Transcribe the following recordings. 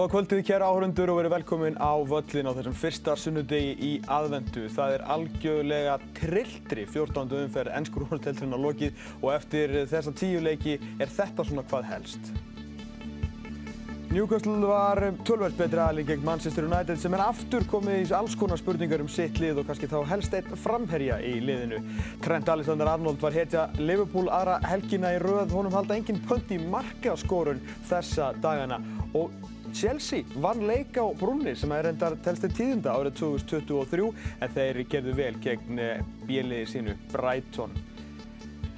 Góða kvöldið kæra áhörundur og verið velkomin á völlin á þessum fyrsta sunnudegi í aðvendu. Það er algjörlega trilltri 14. umferð ennskur úrvalstelturinn á lokið og eftir þessa tíu leiki er þetta svona hvað helst. Newcastle var tölvöld betri aðlið gegn Manchester United sem er aftur komið í alls konar spurningar um sitt lið og kannski þá helst einn framherja í liðinu. Trent Alexander-Arnold var hetja Liverpool aðra helgina í röð, honum halda engin pönt í markaskorun þessa dagana og Chelsea vann leik á brunni sem er endar telsti tíðunda árið 2023 en þeir gerðu vel gegn bíliði sínu Brighton.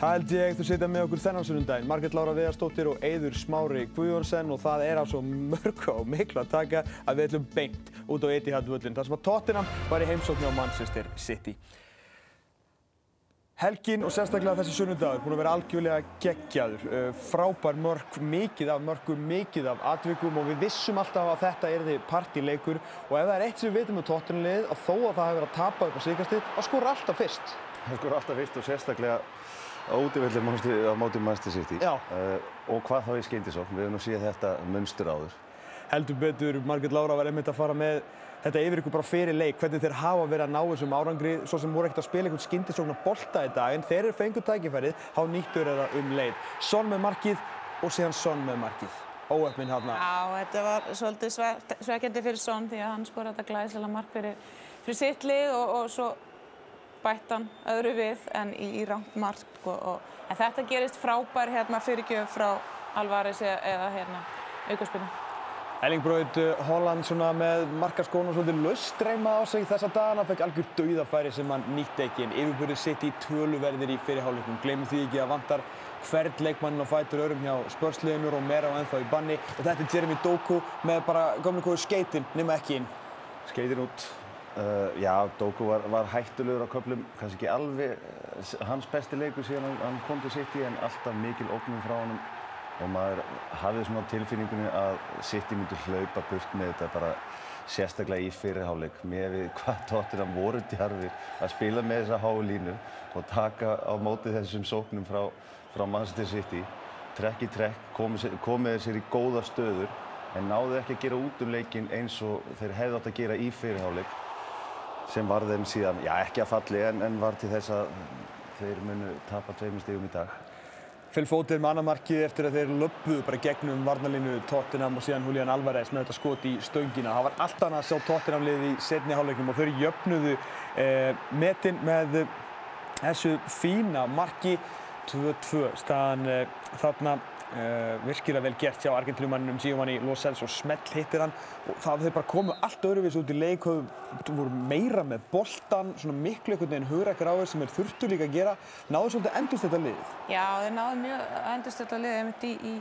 Það held ég þú setja með okkur þennan sunnundaginn. Margret Lára Viðarstóttir og Eiður Smári Guðjónsson og það er á svo mörg og miklu að taka að við ætlum beint út á Etihad-völlin. Það sem að Tottenham var í heimsóknu á Manchester City. Helgin og sérstaklega þessi sunnundagur búin að vera algjörlega geggjaður. Frábær mörg, mikið af mörgum, mikið af atvikum og við vissum alltaf að þetta erði partileikur og ef það er eitt sem við veitum með Tottenham-lið að þó að það hefur verið að tapa upp á síkastið, það skor alltaf fyrst. Það skor alltaf fyrst og sérstaklega á útífellir á móti Manchester City uh, og hvað þá í skyndisókn, við hefum nú síðan þetta munstur áður. Heldur betur, Margret Lára var einmitt að fara með þetta yfir ykkur bara fyrir leik, hvernig þeir hafa verið að ná þessum árangri, svo sem voru ekkert að spila einhvern skyndisókn að bolta í dag, en þeir eru fengur tækifærið, há nýttur það um leið. Son með markið og síðan Son með markið. Óöfminn hérna. Já, þetta var svolítið svekkjandi fyrir Son því að hann skor þetta glæsilega mark fyrir, fyrir sitt lið og, og svo bættan öðru við en í, í rangt mark og, og, en þetta gerist frábær hérna fyrirgjöf frá Alvarez eða, hérna aukarspilnu. Erling Braut Holland svona með markaskónu svolítið löstreima á sig þessa dagana, fekk algjör dauðafæri sem hann nýtti ekki. En yfirbúrið sitt í töluverðir í fyrirháleikum. Gleymum því ekki að vantar hvern leikmannin á fætur örum hjá spörsliðinu og meira á ennþá í banni. Og þetta er Jeremy Doku með bara gömlega góðu skeitin nema ekki inn. Skeitin út. Uh, já, Doku var, var hættulegur á köflum, kannski ekki alveg uh, hans besti leikur síðan hann, hann kom til City en alltaf mikil ógnum frá honum og maður hafði svona tilfinningunni að City myndi hlaupa burt með þetta bara sérstaklega í fyrirháleik með við hvað tóttir voru djarfir að spila með þessa háu línu og taka á móti þessum sóknum frá, frá Manchester City trekk í trekk, komið, komið sér í góða stöður en náðu ekki að gera út um leikin eins og þeir hefði átt að gera í fyrirháleik sem var þeim síðan, já ekki að falli en, en var til þess að þeir munu tapa tveimur stígum í dag. Phil Foden með annar markið eftir að þeir löpuðu bara gegnum varnalínu Tottenham og síðan Julian Alvarez með þetta skot í stöngina. Það var allt annað að sjá Tottenham liði í setni hálfleiknum og þau jöfnuðu eh, metin með þessu fína marki 2-2 staðan eh, þarna Uh, virkilega vel gert hjá Argentínumannum Giovanni Lo Celso. Smelt hittir hann og það hefði bara komið allt öðruvís út í leik höfðu voru meira með boltan svona miklu einhvern veginn þess sem er þurftu líka að gera. Náðu svolítið endurst þetta lið? Já, þeir náðu mjög endurst þetta lið einmitt í, í,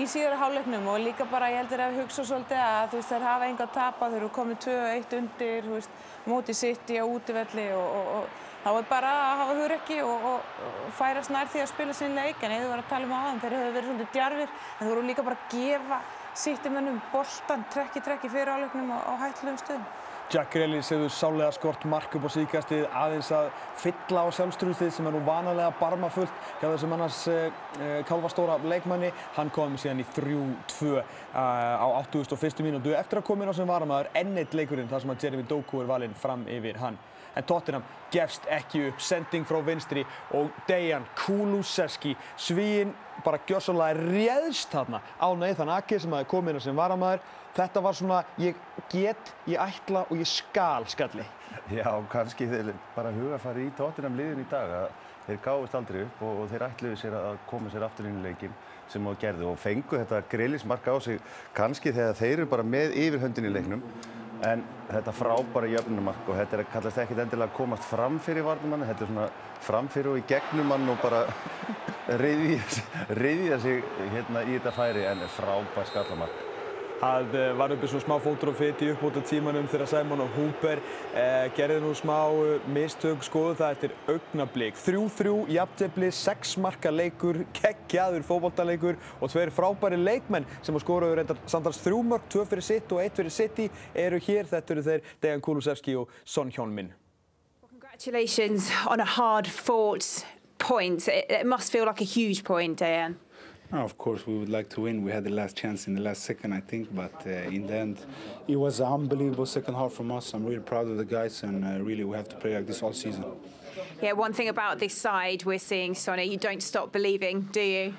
í síðara hálfleiknum og líka bara ég heldur að hugsa svolítið að þú veist þeir hafa enga að tapa þeir eru komið 2-1 undir þú veist mótið sitt í á útivelli og, og, og þá er bara að hafa hugrekki og, og, og færast nær því að spila sín leik en eða þú var að tala um aðan, þeir hefur verið svolítið djarfir en þú voru líka bara að gefa sýttimönnum boltan, trekki, trekki fyrir áleiknum á, hættilegum stöðum. Jack Grealish hefur sálega skort mark upp á síkastið aðeins að fylla á sjálfstrúðstið sem er nú vanalega barmafullt hjá þessum annars eh, kálvastóra leikmanni. Hann kom síðan í 3-2 eh, á 81. mínútu eftir að koma inn á sem varamæður enneitt leikurinn þar sem að Jeremy Doku er valinn fram yfir hann en Tottenham gefst ekki upp, sending frá vinstri og Dejan Kulusevski, svíinn bara gjörsanlega réðst þarna á Nathan Ake sem hafi komið inn sem varamæður. Þetta var svona ég get, ég ætla og ég skal skalli. Já, kannski þeir bara hugafari í Tottenham liðin í dag að þeir gáðist aldrei upp og, og þeir ætluði sér að koma sér aftur inn í leikin sem þá gerðu og fengu þetta grillismark á sig kannski þegar þeir eru bara með yfirhöndin í leiknum en þetta frábæra jöfnumark og þetta er kallast ekkert endilega að komast fram fyrir varnumann, þetta er svona fram fyrir og í gegnum hann og bara reyðja sig hérna í þetta færi en frábær skallamark. Það var uppi svona smá fótur og fyrt í uppbúta tímanum þegar Simon og Hooper eh, gerði nú smá mistök skoðu það eftir augnablík. 3-3, jafntefni, 6 marka leikur, keggjaður fókbóltaleikur og tveir frábæri leikmenn sem að skoraðu reyndar samtals 3 mörg, 2 fyrir sitt og 1 fyrir City eru hér. Þetta eru þeir Dejan Kulusevski og Son. Well, congratulations on a hard fought point. It, it must feel like a huge point, Dejan. No, of course, we would like to win. We had the last chance in the last second, I think, but uh, in the end, it was an unbelievable second half from us. I'm really proud of the guys, and uh, really, we have to play like this all season. Yeah, one thing about this side we're seeing, Sonny, you don't stop believing, do you?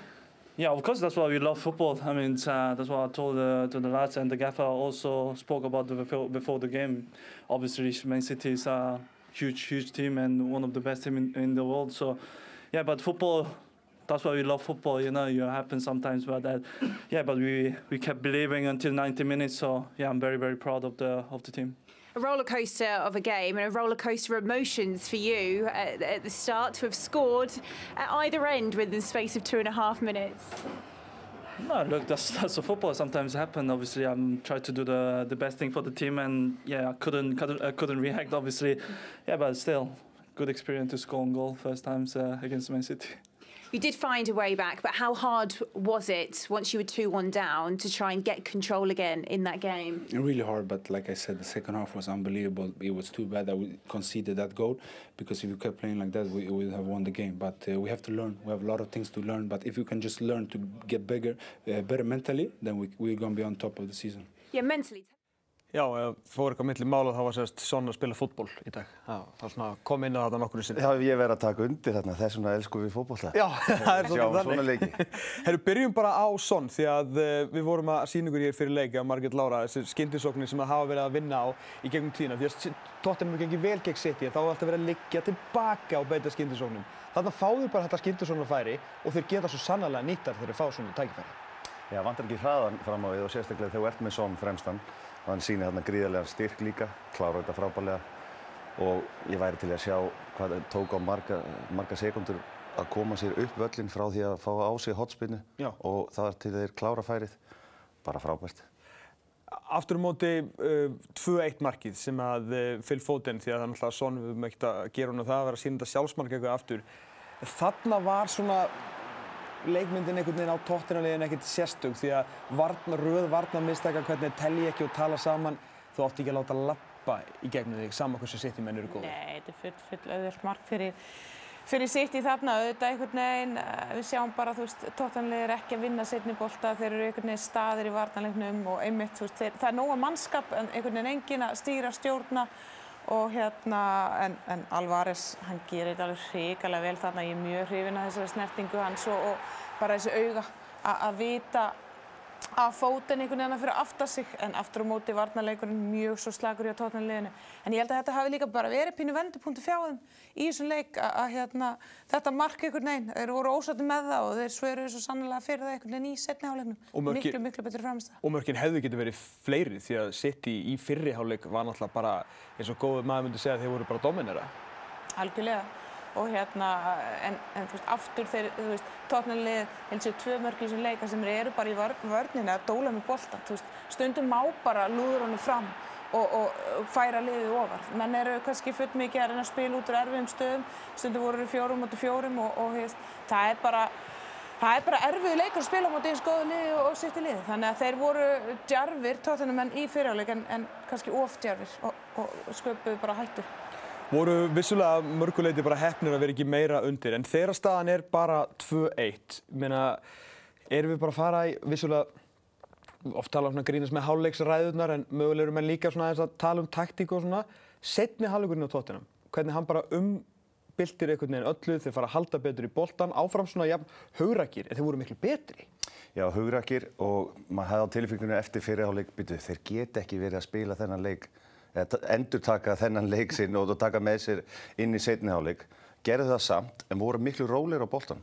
Yeah, of course, that's why we love football. I mean, uh, that's what I told uh, to the lads, and the gaffer also spoke about the before, before the game. Obviously, Man City is a huge, huge team and one of the best team in, in the world. So, yeah, but football that's why we love football. You know, it happens sometimes, but that, yeah, but we we kept believing until 90 minutes. So yeah, I'm very very proud of the of the team. A roller coaster of a game and a roller coaster of emotions for you at, at the start to have scored at either end within the space of two and a half minutes. No, look, that's that's a football. Sometimes happen. Obviously, I'm trying to do the the best thing for the team, and yeah, I couldn't couldn't, I couldn't react. Obviously, yeah, but still, good experience to score a goal first times uh, against Man City. You did find a way back, but how hard was it once you were 2 1 down to try and get control again in that game? Really hard, but like I said, the second half was unbelievable. It was too bad that we conceded that goal because if we kept playing like that, we would have won the game. But uh, we have to learn. We have a lot of things to learn. But if we can just learn to get bigger, uh, better mentally, then we, we're going to be on top of the season. Yeah, mentally. Já, fór eitthvað millir mála þá var sérst Son að spila fútból í dag. Það var svona kom inn á þetta nokkur í sinni. Já, ég verði að taka undir þarna, þess vegna elskum við fótbólta. Já, það er svona þannig. Svona leiki. Herru, byrjum bara á Son því að uh, við vorum að sína ykkur hér fyrir leiki á Margit Lára, þessi skindisóknir sem að hafa verið að vinna á í gegnum tíðina. Því að tóttinum er gengið vel gegn City en þá er alltaf verið að liggja tilbaka á beita skindisóknum. Þannig að fáðu bara og og og hann sýnir þarna gríðarlega styrk líka, klára þetta frábælega og ég væri til að sjá hvað það tók á marga, marga sekundur að koma sér upp völlin frá því að fá á sig hotspinnu og það er til þeir klára færið, bara frábært. Aftur um móti uh, 2-1 markið sem að uh, Phil Foden, því að það er náttúrulega svona við höfum ekkert að gera hún á það að vera að sína þetta sjálfsmark eitthvað aftur. Þarna var svona leikmyndin einhvern veginn á tóttinarlegin ekkert sérstug því að varna, röð varnarmistækja hvernig telli ekki og tala saman þú átti ekki að láta lappa í gegnum þig saman hversu sitt í menn eru góð. Nei, þetta er full, full auðvöld mark fyrir, fyrir sitt í þarna auðvitað einhvern veginn við sjáum bara þú veist tóttinarlegin er ekki að vinna setni bólta þeir eru einhvern veginn staðir í varnarlegnum og einmitt þú veist þeir, það er nóga mannskap en einhvern veginn engin að stýra stjórna og hérna, en, en Alvarez, hann gerir þetta alveg hrikalega vel þarna, ég er mjög hrifin að þessari snertingu hans og, og bara þessi auga að vita að fóten einhvern veginn fyrir aftar sig en aftur á móti varnarleikurinn mjög svo slagur í að tókna liðinu. En ég held að þetta hafi líka bara verið pínu vendupunktu fjáðum í þessum leik að hérna, þetta mark einhvern veginn, þeir voru ósætti með það og þeir sveruðu svo sannlega fyrir það einhvern veginn í setniháleiknum. Miklu, miklu betur framist það. Og mörgin hefðu getur verið fleiri því að City í fyrriháleik var náttúrulega bara, eins og góður maður myndi segja, þeir voru bara dominera. Algjörlega og hérna, en, en þú veist, aftur þeir, þú veist, tóknarlið, held sér tvö mörg í þessum leika sem eru bara í vörninu að dóla með bolta, þú veist, stundum má bara lúður honum fram og, og, og færa liðið ofar. Menn eru kannski full mikið að reyna að spila út úr erfiðum stöðum, stundum voru fjórum motið fjórum og, og hefst, það er bara, það er bara erfiðu leikar að spila á móti eins góðu liði og sitt í liði. Þannig að þeir voru djarfir, tóknarmenn í fyrirháleik en, en kannski ofdjarfir og sköpuðu bara hættur voru vissulega mörguleiti bara hefnir að vera ekki meira undir en þeirra staðan er bara 2-1 meina, erum við bara að fara í vissulega oft tala um grínast með háluleiksræðunar en mögulega eru menn líka að tala um taktík og svona setni halvleikurinn á tóttinam hvernig hann bara umbildir einhvern veginn öllu þeir fara að halda betur í boltan áfram svona jafn haugrakir en þeir voru miklu betri. Já, haugrakir og maður hefði á tilfenginu eftir fyrirháleik byttu þeir get ekki verið að spila þennan leik endur taka þennan leik sinn og taka með sér inn í setniháleik gerði það samt en voru miklu róleir á boltan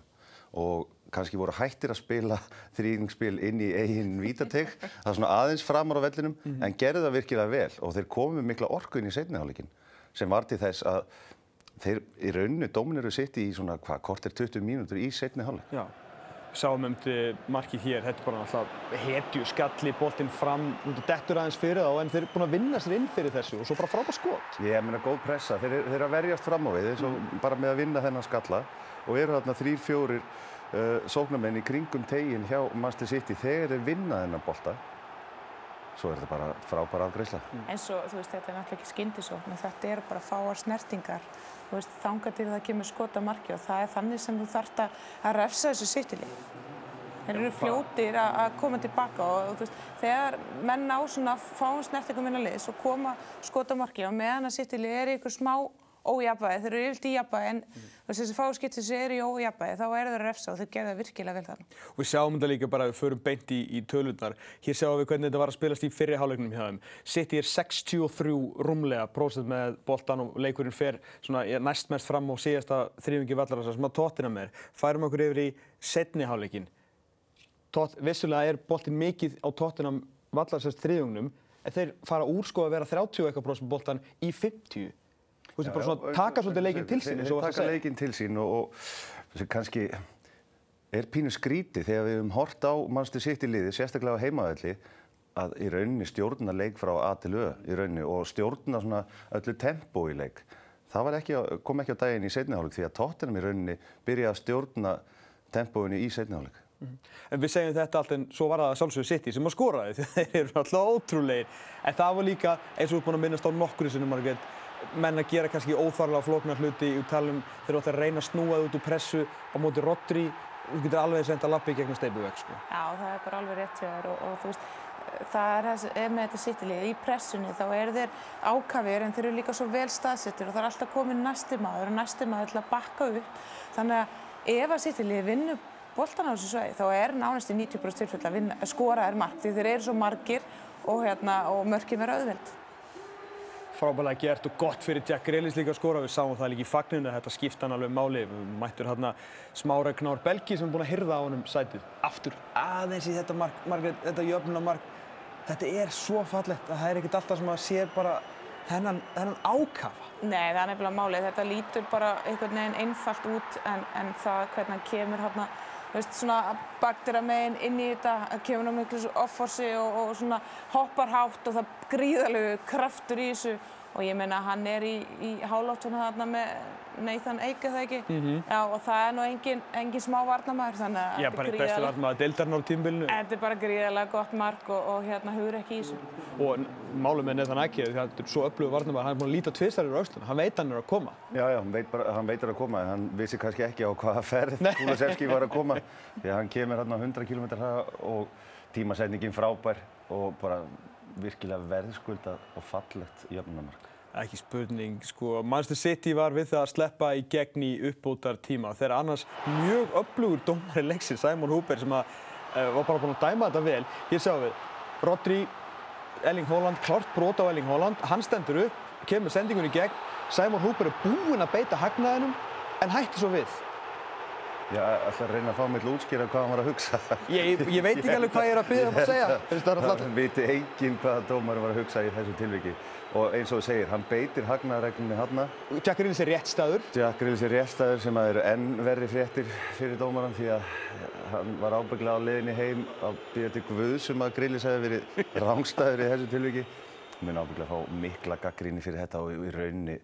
og kannski voru hættir að spila þrýningsspil inn í eigin vítateg. Það var svona aðeins framar á vellinum mm -hmm. en gerði það virkilega vel. Og þeir komið mikla orku inn í setniháleikin sem var til þess að þeir í rauninu dóminir sitt í svona hvað, kortir 20 mínútur í setniháleik sáum um til markið hér, þetta er bara náttúrulega hetju, skalli, boltinn fram, dettur aðeins fyrir þá en þeir eru búin að vinna sér inn fyrir þessu og svo bara frábært skot. Ég meina góð pressa, þeir, eru að verjast fram á við eins og mm. bara með að vinna þennan skalla og eru þarna þrýr, fjórir uh, sóknarmenn í kringum teginn hjá Master City þegar þeir vinna þennan bolta svo er þetta bara frábæra afgreysla. Mm. En svo, þú veist, þetta er náttúrulega ekki skindisókn þetta eru bara fáar snertingar þángar til það kemur skota marki og það er þannig sem þú þart að refsa þessu sýttili þeir eru fljótir að að koma tilbaka og þú veist, þegar menn ná svona fáum snertingum minna liðs og koma skota marki og meðan að lið er í ykkur smá ójafnvægi, þeir eru yfirlt í jafnvægi en veist, þessi fáu skipti sem eru í ójafnvægi þá eru þeir refsa og þeir gerða virkilega vel þarna. Og við sjáum þetta líka bara að við förum beint í, í tölurnar. Hér sjáum við hvernig þetta var að spilast í fyrri hálfleiknum hjá þeim. City er 63 rúmlega prósent með boltan og leikurinn fer svona ja, næstmest fram á síðasta þrýfingi vallarasa sem að tóttina með. Færum okkur yfir í setni. Tótt, vissulega er boltin mikið á tóttina vallarsast þrýfingnum en þeir fara úr sko að vera 30 eitthvað prósent boltan í 50. Þú veist, bara svona taka svolítið leikinn til sín, eins og þú varst að Taka segja. leikinn til sín og, og sem kannski er pínu skríti þegar við höfum hort á mannstu sitt í liði, sérstaklega á heimavelli, að í rauninni stjórna leik frá A til Ö í rauninni og stjórna svona öllu tempó í leik. Það var ekki, kom ekki á daginn í seinniháleik því að Tottenham í rauninni byrjaði að stjórna tempóinu í seinniháleik. En við segjum þetta allt en svo var það sjálfsögur City sem að skora því þeir eru alltaf ótrúlegir. En það var líka, eins og við erum búin að minnast á nokkru sinnum Margrét, menn að gera kannski óþarlega flóknar hluti í talum þeir eru alltaf að reyna að snúa það út úr pressu á móti Rodri, þú getur alveg senda lappi gegnum steipuvegg sko. Já, það er bara alveg rétt hjá þér og, og þú veist, það er, þess- er með þetta sittilið í pressunni þá eru þeir ákafir en þeir eru líka svo vel staðsettir og það er alltaf komin næsti maður og næsti maður til að bakka upp þannig að ef að sittilið vinnur boltan á þessu svegi þá er nánast í 90% tilfell að vinna, skora er mark því þeir eru svo margir og, hérna, og mörkin verða auðveld. Frábælega gert og gott fyrir Jack Grealish líka að skora, við sáum það líka í fagninu, þetta skipta hann alveg máli, við mættur hérna Smára Knár Belgi sem er búinn að hyrða á honum sætið. Aftur aðeins í þetta mark, Margrét, þetta jöfnuna mark, þetta er svo fallegt að það er ekkert alltaf sem maður sér bara þennan, þennan ákafa. Nei, það er nefnilega málið. Þetta lítur bara einhvern veginn einfalt út en, en það hvernig hann kemur hérna, veist, svona bakdýra meginn inn í þetta, hann kemur hann miklu offorsi og, og svona hoppar hátt og það gríðalegu kraftur í þessu og ég meina hann er í, í hálóttunum þarna með Nathan Eik, er það ekki? Já, og það er nú engin, engin smá varnamæður, þannig að Já, þetta bara er í bestu gríðalega- varnmaður deildarinn á tímbilinu. Þetta er bara gríðarlega gott mark og, og hérna hugur ekki í þessu. Og málum með Nathan Ake, þetta er svo öflugur varnarmaður, hann er búinn að líta tvistar yfir öxlun, hann veit hann er að koma. Já, já, hann veit, bara, hann veit að koma, hann vissi kannski ekki á hvaða ferð Kulusevski var að koma. Því að hann kemur hérna á 100 km hraða og tímasetningin frábær og bara virkilega verðskuldað og fallegt jöfnumark. Ekki spurning, sko, Manchester City var við það að sleppa í gegn í uppbótar tíma þegar annars mjög öflugur dómari leiksins, Simon Hooper, sem að, uh, var bara búinn að dæma þetta vel. Hér sjáum við, Rodri, Erling Haaland, klart brot á Erling Haaland, hann stendur upp, kemur sendingun í gegn, Simon Hooper er búinn að beita hagnaðinum en hætti svo við. Já, ætla að reyna að fá mig til að útskýra hvað hann var að hugsa. Ég, ég veit ekki alveg hvað ég er að byrja um að segja. Það alltaf... Viti enginn hvað dómarinn var að hugsa í þessu tilviki. Og eins og þú segir, hann beitir hagnaðareglunni hann. Jack Grealish er rétt staður. Jack Grealish er réttstæður sem að eru enn verri fréttir fyrir dómarann því að hann var ábygglega á leiðinni heim að býða til Guðs um að Grealish hefði verið rángstæður í þessu tilviki. Mun ábygglega fá mikla gaggrinni fyrir þetta og í rauninni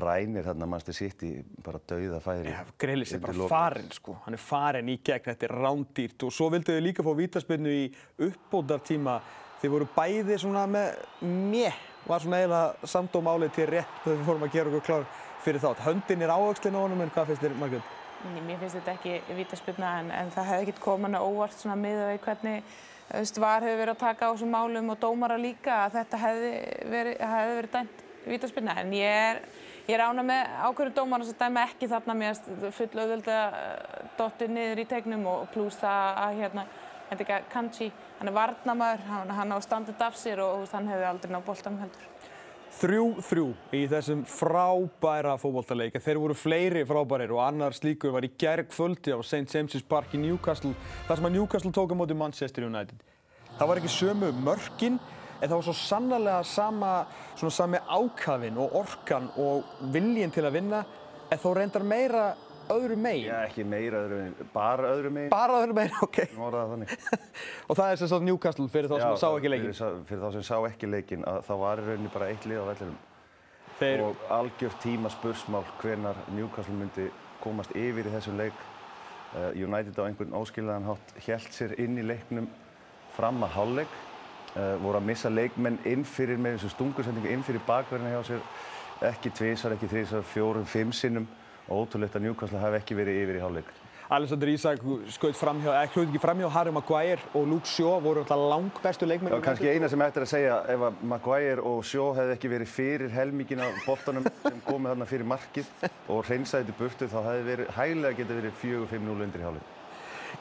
rænir þarna mannstu sitt í bara dauða færi. Já, Grealish er bara farinn sko, hann er farinn í gegn, þetta er rándýrt og svo vildu þau líka fá vítaspinnu í uppbótartíma. Þið voru bæði svona með mjö, var svona eiginlega samdóm álið til rétt þegar við fórum að gera okkur klár fyrir þátt. Höndin er áöxlinn á honum en hvað finnst þér, Margrét? Nei, Mér finnst þetta ekki vítaspilna en, en það hefði ekkert hana óvart svona miðað við hvernig var hefur verið að taka á þessum málum og dómara líka að þetta hefði verið, hefði verið dæmt vítaspilna en ég er, ég er ána með ákveður dómara sem dæma ekki þarna mér full auðvölda dottið niður í tegnum og pluss það að hérna, ekki Kanji, hann er varnamaður, hann, hann á standið af sér og, og hann hefði aldrei náð boltanum heldur. Þrjú, þrjú í þessum frábæra fótboltaleik. Þeir voru fleiri frábærir og annar slíkur var í gerð kvöldi á St. James's Park í Newcastle þar sem að Newcastle tók á móti Manchester United. Það var ekki sömu mörkin en það var svo sannarlega sama, svona sami ákafinn og orkan og viljinn til að vinna en þó reyndar meira öðru megin. Já, ekki meira öðru megin, bara öðru megin. Bara öðru megin, ok. Orðað þannig. og það er sem sagt Newcastle fyrir þá sem Já, sá ekki leikinn. Fyrir, sá- fyrir þá sem sá ekki leikinn, að það var í rauninni bara eitt lið á vellinum. Þeir, Og algjört tíma spursmál hvenar Newcastle myndi komast yfir í þessum leik. Uh, United á einhvern óskiljaðan hátt hélt sér inn í leiknum fram að hálfleik. Uh, voru að missa leikmenn inn fyrir með þessu stungusendingu inn fyrir bakverðina hjá sér. Ekki tvisar, ekki þrisar, fjórum, fimm sinnum. Ótrúlegt að Newcastle hafi ekki verið yfir í hálfleik. Alexander Isak skaut framhjá, eða hlaut ekki framhjá Harry Maguire og Luke Shaw voru alltaf lang bestu leikmenn. Já, kannski eina sem eftir að segja, ef að Maguire og Shaw hefði ekki verið fyrir helmingin af boltanum sem komið þarna fyrir markið og hreinsaði til burtu, þá hefði verið, hæglega getið verið 4-5-0 undir í hálfleik.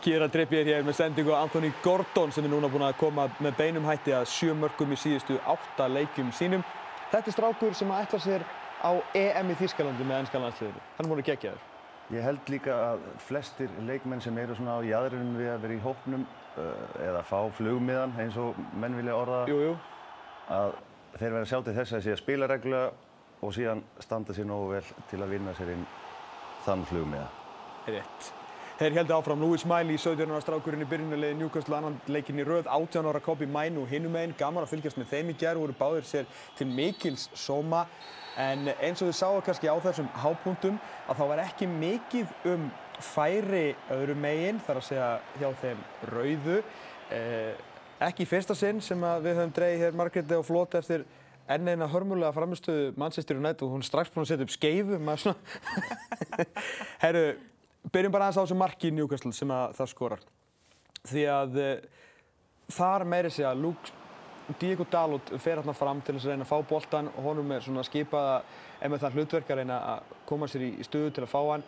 Kira Trippier hér með sendingu á Anthony Gordon sem er núna búinn að koma með beinum hætti að sjö mörgum í síðustu átta leikjum sínum. Þetta er strákur sem ætla sér á EM í Þýskalandi með ennska landsliðinu. Hann voru geggjaður. Ég held líka að flestir leikmenn sem eru svona á jæðrunum við að vera í hópnum uh, eða fá flugmiðan eins og menn vilja orða Jú, jú. að þeir verða sjá til þess að sé að spila reglulega og síðan standa sér nógu vel til að vinna sér inn þann flugmiða. Rétt. Þeir heldur áfram Louis Miley, 17 ára strákurinn í byrjunarliði Newcastle annan leikinn í röð, 18 ára Kobi Mainu hinum einn, gaman að fylgjast með þeim í gerð, voru báðir sér til mikils sóma en eins og þið sáu kannski á þessum hápunktum að þá var ekki mikið um færi öðru megin, þar að segja hjá þeim rauðu. Eh, ekki í fyrsta sinn sem við höfum dreigið hér Margréti og Flót eftir enn eina hörmulega framistöðu Manchester United og hún er strax búin að setja upp skeifu maður svona Herru, byrjum bara aðeins á þessu marki í Newcastle sem að það skorar því að uh, þar meiri sig að Luke Diego Dalot fer hérna fram til þess að reyna að fá boltan og honum er svona skipað að ef með það hlutverk að reyna að koma sér í, stöðu til að fá hann.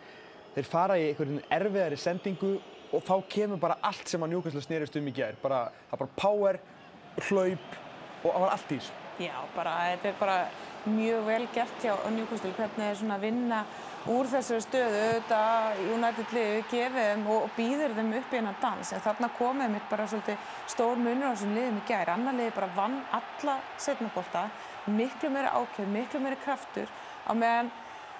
Þeir fara í einhvern erfiðari sendingu og þá kemur bara allt sem að Newcastle snerist um í gerð það er bara power, hlaup og það var allt í þessu. Já, bara, þetta er bara mjög vel gert hjá Newcastle hvernig þeir svona vinna úr þessari stöðu auðvitað United liðu gefið þeim og, býður þeim upp í hennar dans en þarna komið mitt bara svolítið stór munur á þessum liðum í gæri annar liði bara vann alla setnabólta miklu meiri ákveð, miklu meiri kraftur á meðan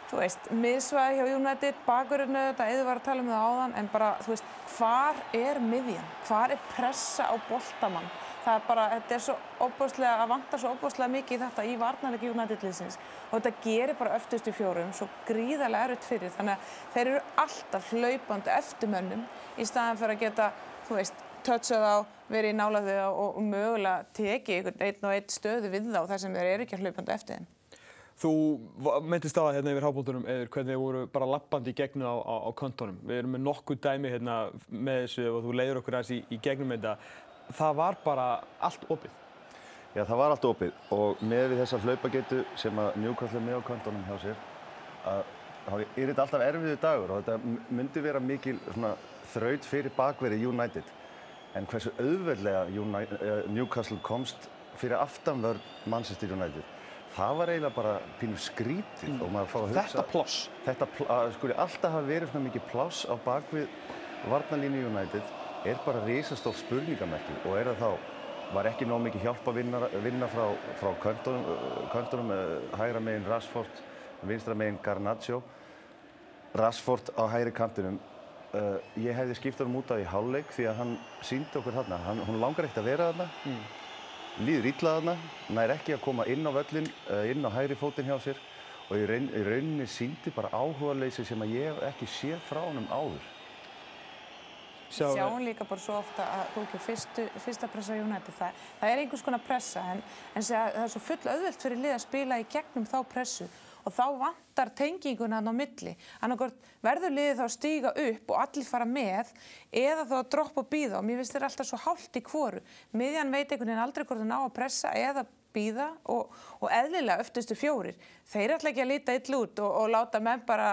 þú veist, miðsvæði hjá United, bakurinn auðvitað, eða var að tala um það áðan en bara, þú veist, hvar er miðjan? Hvar er pressa á boltamann? Það bara, þetta er svo óbúslega, að vanta svo óbúslega mikið í þetta í varnarleiki United-liðsins og þetta gerir bara öftustu fjórum svo gríðarlega erfitt fyrir þannig að þeir eru alltaf hlaupandi eftir mönnum í staðan fyrir að geta, þú veist, touchað á, verið í nála þau og, og mögulega einhvern einn og einn stöðu við þá þar sem þeir eru ekki hlaupandi eftir þeim. Þú myndist á það hérna yfir hábúltunum eða hvernig þið voru bara lappandi í gegnu á, á, á kontónum. Við erum með nokkuð dæmi hérna með þessu og þú leiður okkur aðeins í, í gegnum þetta það var bara allt opið. Já, það var allt opið og með við þessa hlaupagetu sem að Newcastle með á kvöndunum hjá sér að þá er þetta alltaf erfiðu dagur og þetta myndi vera mikil svona, þraut fyrir bakveri United en hversu auðveldlega uh, Newcastle komst fyrir aftanvörð Manchester United það var eiginlega bara pínu skrítið mm. og maður fá að hugsa Þetta ploss? Þetta pl skuli alltaf hafa verið svona mikið ploss á bakvið varnalínu United er bara risastór spurningamerki og er það þá, var ekki nóg mikið hjálp að vinna, vinna frá, frá köntunum, hægra megin Rashford, vinstra megin Garnaccio. Rashford á hægri kantinum, uh, ég hefði skipt hann út af í háluleik því að hann síndi okkur þarna, hann, hún langar ekkert að vera þarna, mm. líður illa þarna, nær ekki að koma inn á völlin, uh, inn á hægri fótinn hjá sér og í, raun, í rauninni síndi bara áhuga leysi sem að ég hef ekki séð frá hann um áður. Sjá, við sjáum líka bara svo ofta að okay, fyrstu, fyrsta pressa á United, það, það er einhvers konar pressa en, en það er svo full auðvelt fyrir lið að spila í gegnum þá pressu og þá vantar tenginguna hann á milli. Annarkort verður liðið þá að stíga upp og allir fara með eða þá að droppa og býða og mér finnst þetta alltaf svo hálft í kvoru. Miðjan veit einhvern veginn aldrei hvort það ná að pressa eða býða og, og eðlilega öftustu fjórir. Þeir ætla ekki að líta ill út og, og láta menn bara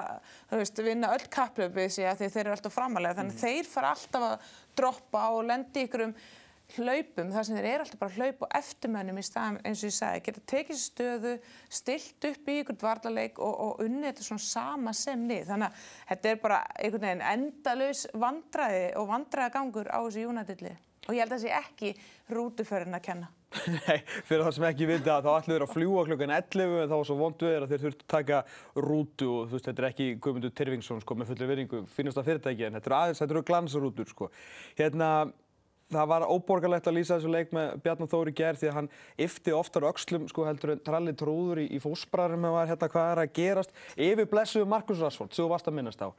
veist, vinna öll kapplöfið sig að þeir eru alltaf framalega. Þannig mm. þeir fara alltaf að droppa og lendi ykkur um hlaupum þar sem þeir eru alltaf bara að hlaupa á eftirmönnum í staðan eins og ég sagði, geta tekið stöðu, stilt upp í ykkur dvarlaleik og, og unnið þetta svona sama sem lið. Þannig að þetta er bara einhvern veginn endalus vandraði og vandraðagangur á þessu lið. Og ég held að það sé ekki rútuförinn að kenna. Nei, fyrir það sem ekki vita þá ætlu þeir að fljúa klukkan 11 en þá svo vondu þeir að þeir þurftu að taka rútu og þú veist, þetta er ekki Guðmundur Tyrfingsson sko með fullir veringu, finnast það fyrirtæki en þetta eru aðeins, þetta eru glansrútur sko. Hérna, það var óborgarlegt að lýsa þessu leik með Bjarnar Þóri gerð því að hann yfti oftar öxlum sko heldur en tralli trúður í, í fósbræðarum með var hérna hvað er að gerast yfir blessuðu Markus Rashford, sem þú varst að minnast á.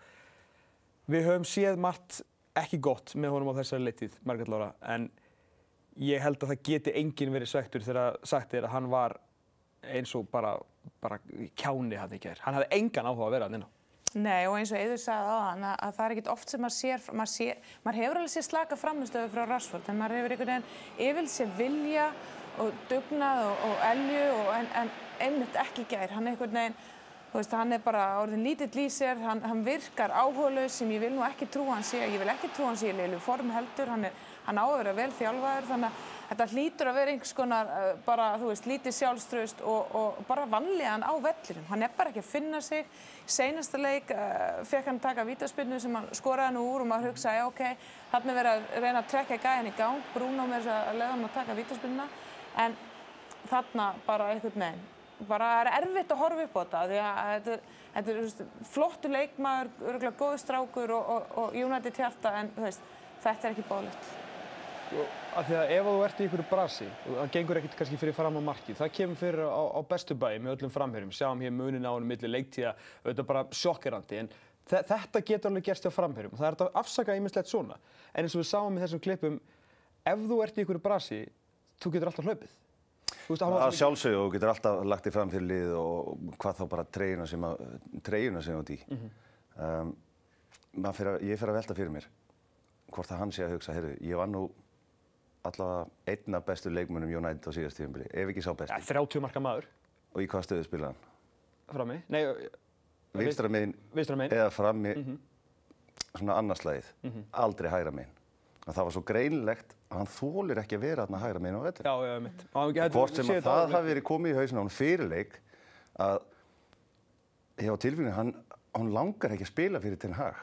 Við höfum séð margt ekki gott með honum á þessari leittíð, Margret Lára, en ég held að það geti enginn verið svektur þegar sagt er að hann var eins og bara, bara kjáni hann ekki er. Hann hafði engan áhuga að vera hann inn á. Nei og eins og Eður sagði á hann að, að það er ekkert oft sem maður sér, maður, sér, maður hefur alveg sér slaka framistöðu frá Rashford en maður hefur einhvern veginn yfirl sér vilja og dugnað og, og elju og en, en einmitt ekki gær, hann er einhvern veginn, veist, hann er bara orðin lítill í sér, hann, hann virkar áhugaðlaus sem ég vil nú ekki trúa hann sé, ég vil ekki trúa hann sé í leilu form heldur, hann, er, hann á að vel þjálfaður þannig að þetta hlýtur að vera einhvers konar uh, bara, þú veist, lítið sjálfströst og, og bara vanlegan á vellinum. Hann er bara ekki að finna sig. Í seinasta leik uh, fekk hann taka vítaspinnu sem hann skoraði nú úr og maður hugsaði, ok, þarna er verið að reyna að trekja gæjan í gang. Bruno með þess að leiða hann að taka vítaspinnuna. En þarna bara einhvern veginn. Bara er erfitt að horfa upp á þetta því að þetta, þetta er veist, flottu leikmaður, örgulega góðu strákur og, og, og United hjarta en veist, þetta er ekki bólegt. Af því að ef þú ert í einhverju brasi og það gengur ekkert kannski fyrir fram á markið, það kemur fyrir á, á bestu bæi með öllum framherjum, sjáum hér munin á hann millir leiktíða, auðvitað bara sjokkerandi, en þetta getur alveg gerst hjá framherjum og það er þetta afsaka ímislegt svona. En eins og við sáum í þessum klippum, ef þú ert í einhverju brasi, þú getur alltaf hlaupið. Veist, að sjálfsögju og getur alltaf lagt í fram fyrir lið og hvað þá bara treyjuna sem að treyjuna sem átt í mm -hmm. um, fyrir að, ég fer að velta fyrir mér hvort að hann sé að hugsa heyrðu, ég var nú allavega einna bestu leikmunum United á síðast tífumbili, ef ekki sá besti ja, 30 marka maður og í hvað stöðu spilaði hann? Frammi? Nei, vinstra megin eða frammi mm -hmm. svona annarslæðið, mm -hmm. aldrei hægra megin það var svo greinlegt að hann þólir ekki að vera þarna hægra meginn á velli. Já, já, mitt. Hvort sem að það hafi verið komið í hausinu á hann fyrirleik að hjá tilfélginu hann, hann langar ekki að spila fyrir Ten Hag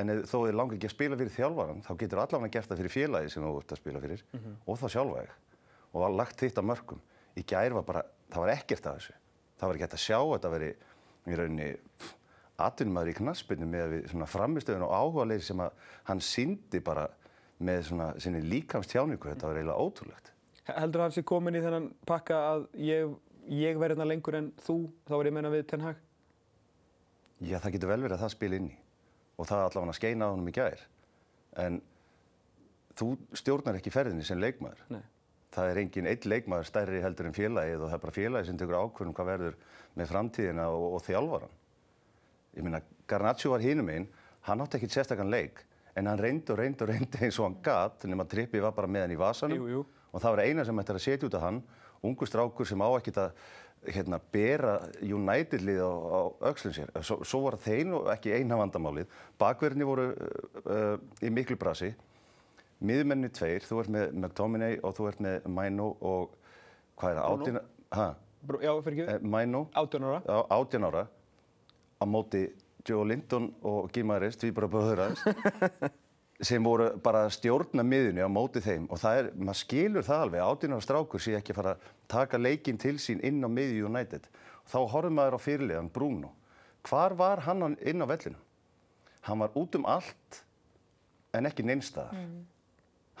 en þó þið langar ekki að spila fyrir þjálfvaran þá getur allavega gert það fyrir félagi sem þú ert að spila fyrir mm -hmm. og þá sjálfvæg og var lagt þitt á mörgum. Í gær var bara, það var ekkert af þessu. Það var ekki hægt að sjá að þetta veri í rauninni atvinnumæður í knaspinu með svona framistöðun og áhuga leið sem að hann síndi bara með svona sinni líkamstjáningu, þetta var eiginlega ótrúlegt. Heldur það að það sé komin í þennan pakka að ég, ég verði hérna lengur en þú, þá er ég meina við Ten Hag? Já, það getur vel verið að það spil inn í og það allavega að skeina á hennum í gær. En þú stjórnar ekki ferðinni sem leikmaður. Nei. Það er engin eitt leikmaður stærri heldur en félagið og það er bara félagið sem tekur ákvörðum hvað verður með framtíðina og, og þjálfvaran. Ég meina, Garnaccio var hínum einn, hann átti ekkert sérstakann leik en hann reyndi og reyndi og reyndi eins og hann gatt nema Trippi var bara með hann í vasanum jú, jú. og það var eina sem ætti að setja út af hann ungu strákur sem á ekkert að hérna, bera United-lið á, á aukslun sér. Svo, svo var þein og ekki eina vandamálið. Bakverðinni voru uh, uh, í miklu brasi. Miðmenni tveir, þú ert með McTominay og þú ert með Maino og hvað er það? Átjana? Hæ? Já, fyrir ekki. Eh, Maino. Átján ára. Já, átján ára. Á móti Joe Linton og Gimaris, tvíbara bróður aðeins, sem voru bara að stjórna miðunni á móti þeim og það er, maður skilur það alveg, átunar strákur sé ekki að fara að taka leikin til sín inn á miðju United. Þá horfum maður á fyrirliðan Bruno. Hvar var hann inn á vellinu? Hann var út um allt en ekki neinstaðar. Mm.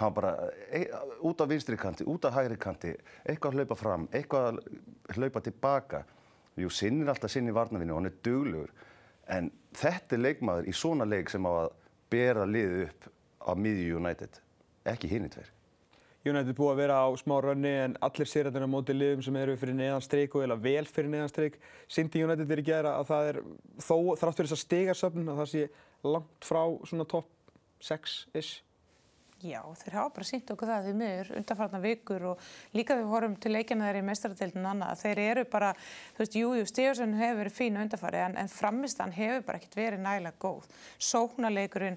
Hann var bara e, út á vinstri kanti, út á hægri kanti, eitthvað að hlaupa fram, eitthvað að hlaupa tilbaka. Jú, sinnir alltaf sinni varnavinu og hann er duglegur. En þetta er leikmaður í svona leik sem á að bera liðið upp á miðju United, ekki hinn í tver. United búið að vera á smá rönni en allir sérrættina móti liðum sem eru fyrir neðanstreik og eða vel fyrir neðanstreik. Sindi United er í gera að það er þó þrátt fyrir þess að stegarsöfn að það sé langt frá svona topp 6-ish. Já, þeir hafa bara sínt okkur það því miður undanfarnar vikur og líka við horfum til leikina þeirri í meistaradeildinu annað. Þeir eru bara, þú veist, jújú, Stíðarsson hefur verið fínu undanfari en, en framistan hefur bara ekkert verið nægilega góð. Sóknarleikurinn,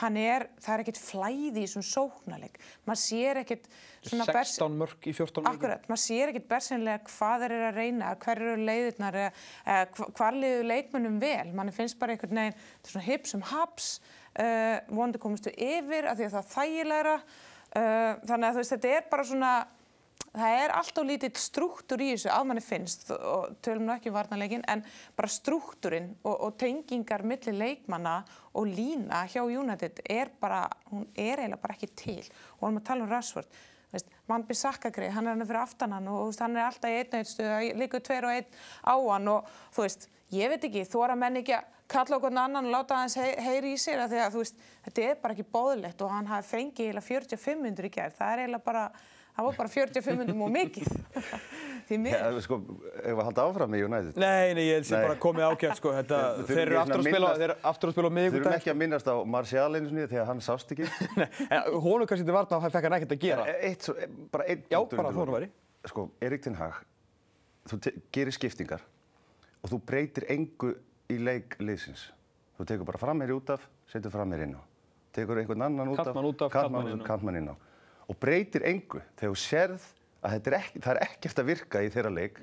hann er, það er ekkert flæði í svona sóknarleik. Man sér ekkert svona... 16 mörg í 14 leikin. Akkurat, man sér ekkert bersinlega hvað þeir eru að reyna, hver eru leiðirnar, hvar liður leikmennum vel. Man finnst bara einhvern veginn, Uh, vonandi komist við yfir af því að það er þægilegra. Uh, þannig að veist þetta er bara svona það er alltaf lítið struktúr í þessu að manni finnst og tölum nú ekki um varnarleikin en bara struktúrin og, og tengingar millir leikmanna og lína hjá United er bara, hún er eiginlega bara ekki til. Og erum að tala um Rashford. Manbi Sakkagreið, hann er hann fyrir aftanan og veist, hann er alltaf í einn og einn stuð, líka tveir og einn á hann og þú veist, ég veit ekki, þú er að menn ekki að kalla okkur annan og láta hans heyri í sér að því að þú veist, þetta er bara ekki bóðilegt og hann hafi fengið eiginlega 45 hundur í gerð, það er eiginlega bara, það var bara 45 hundur múið mikið. því Já, miður. sko, ef við halda áfram með United. Nei, nei, ég held Nei. bara komið ágætt sko. Þetta, þurfum þeir eru aftur að spila, þeir eru aftur að spila á Þurfum miðvikudag. ekki að minnast á Martial einu sinni þegar hann sást ekki. En honum kannski til varna fekk hann ekkert að gera. Eitt, svo, bara einn Já, bara undir þó nú lokin. væri. Sko, Erik Ten Hag, þú gerir skiptingar og þú breytir engu í leik liðsins. Þú tekur bara fram mér út af, setur fram mér inn á. Tekur einhvern annan út af, Kantmann inn á. Og breytir engu þegar þú sérð að er ekki, það er ekkert að virka í þeirra leik.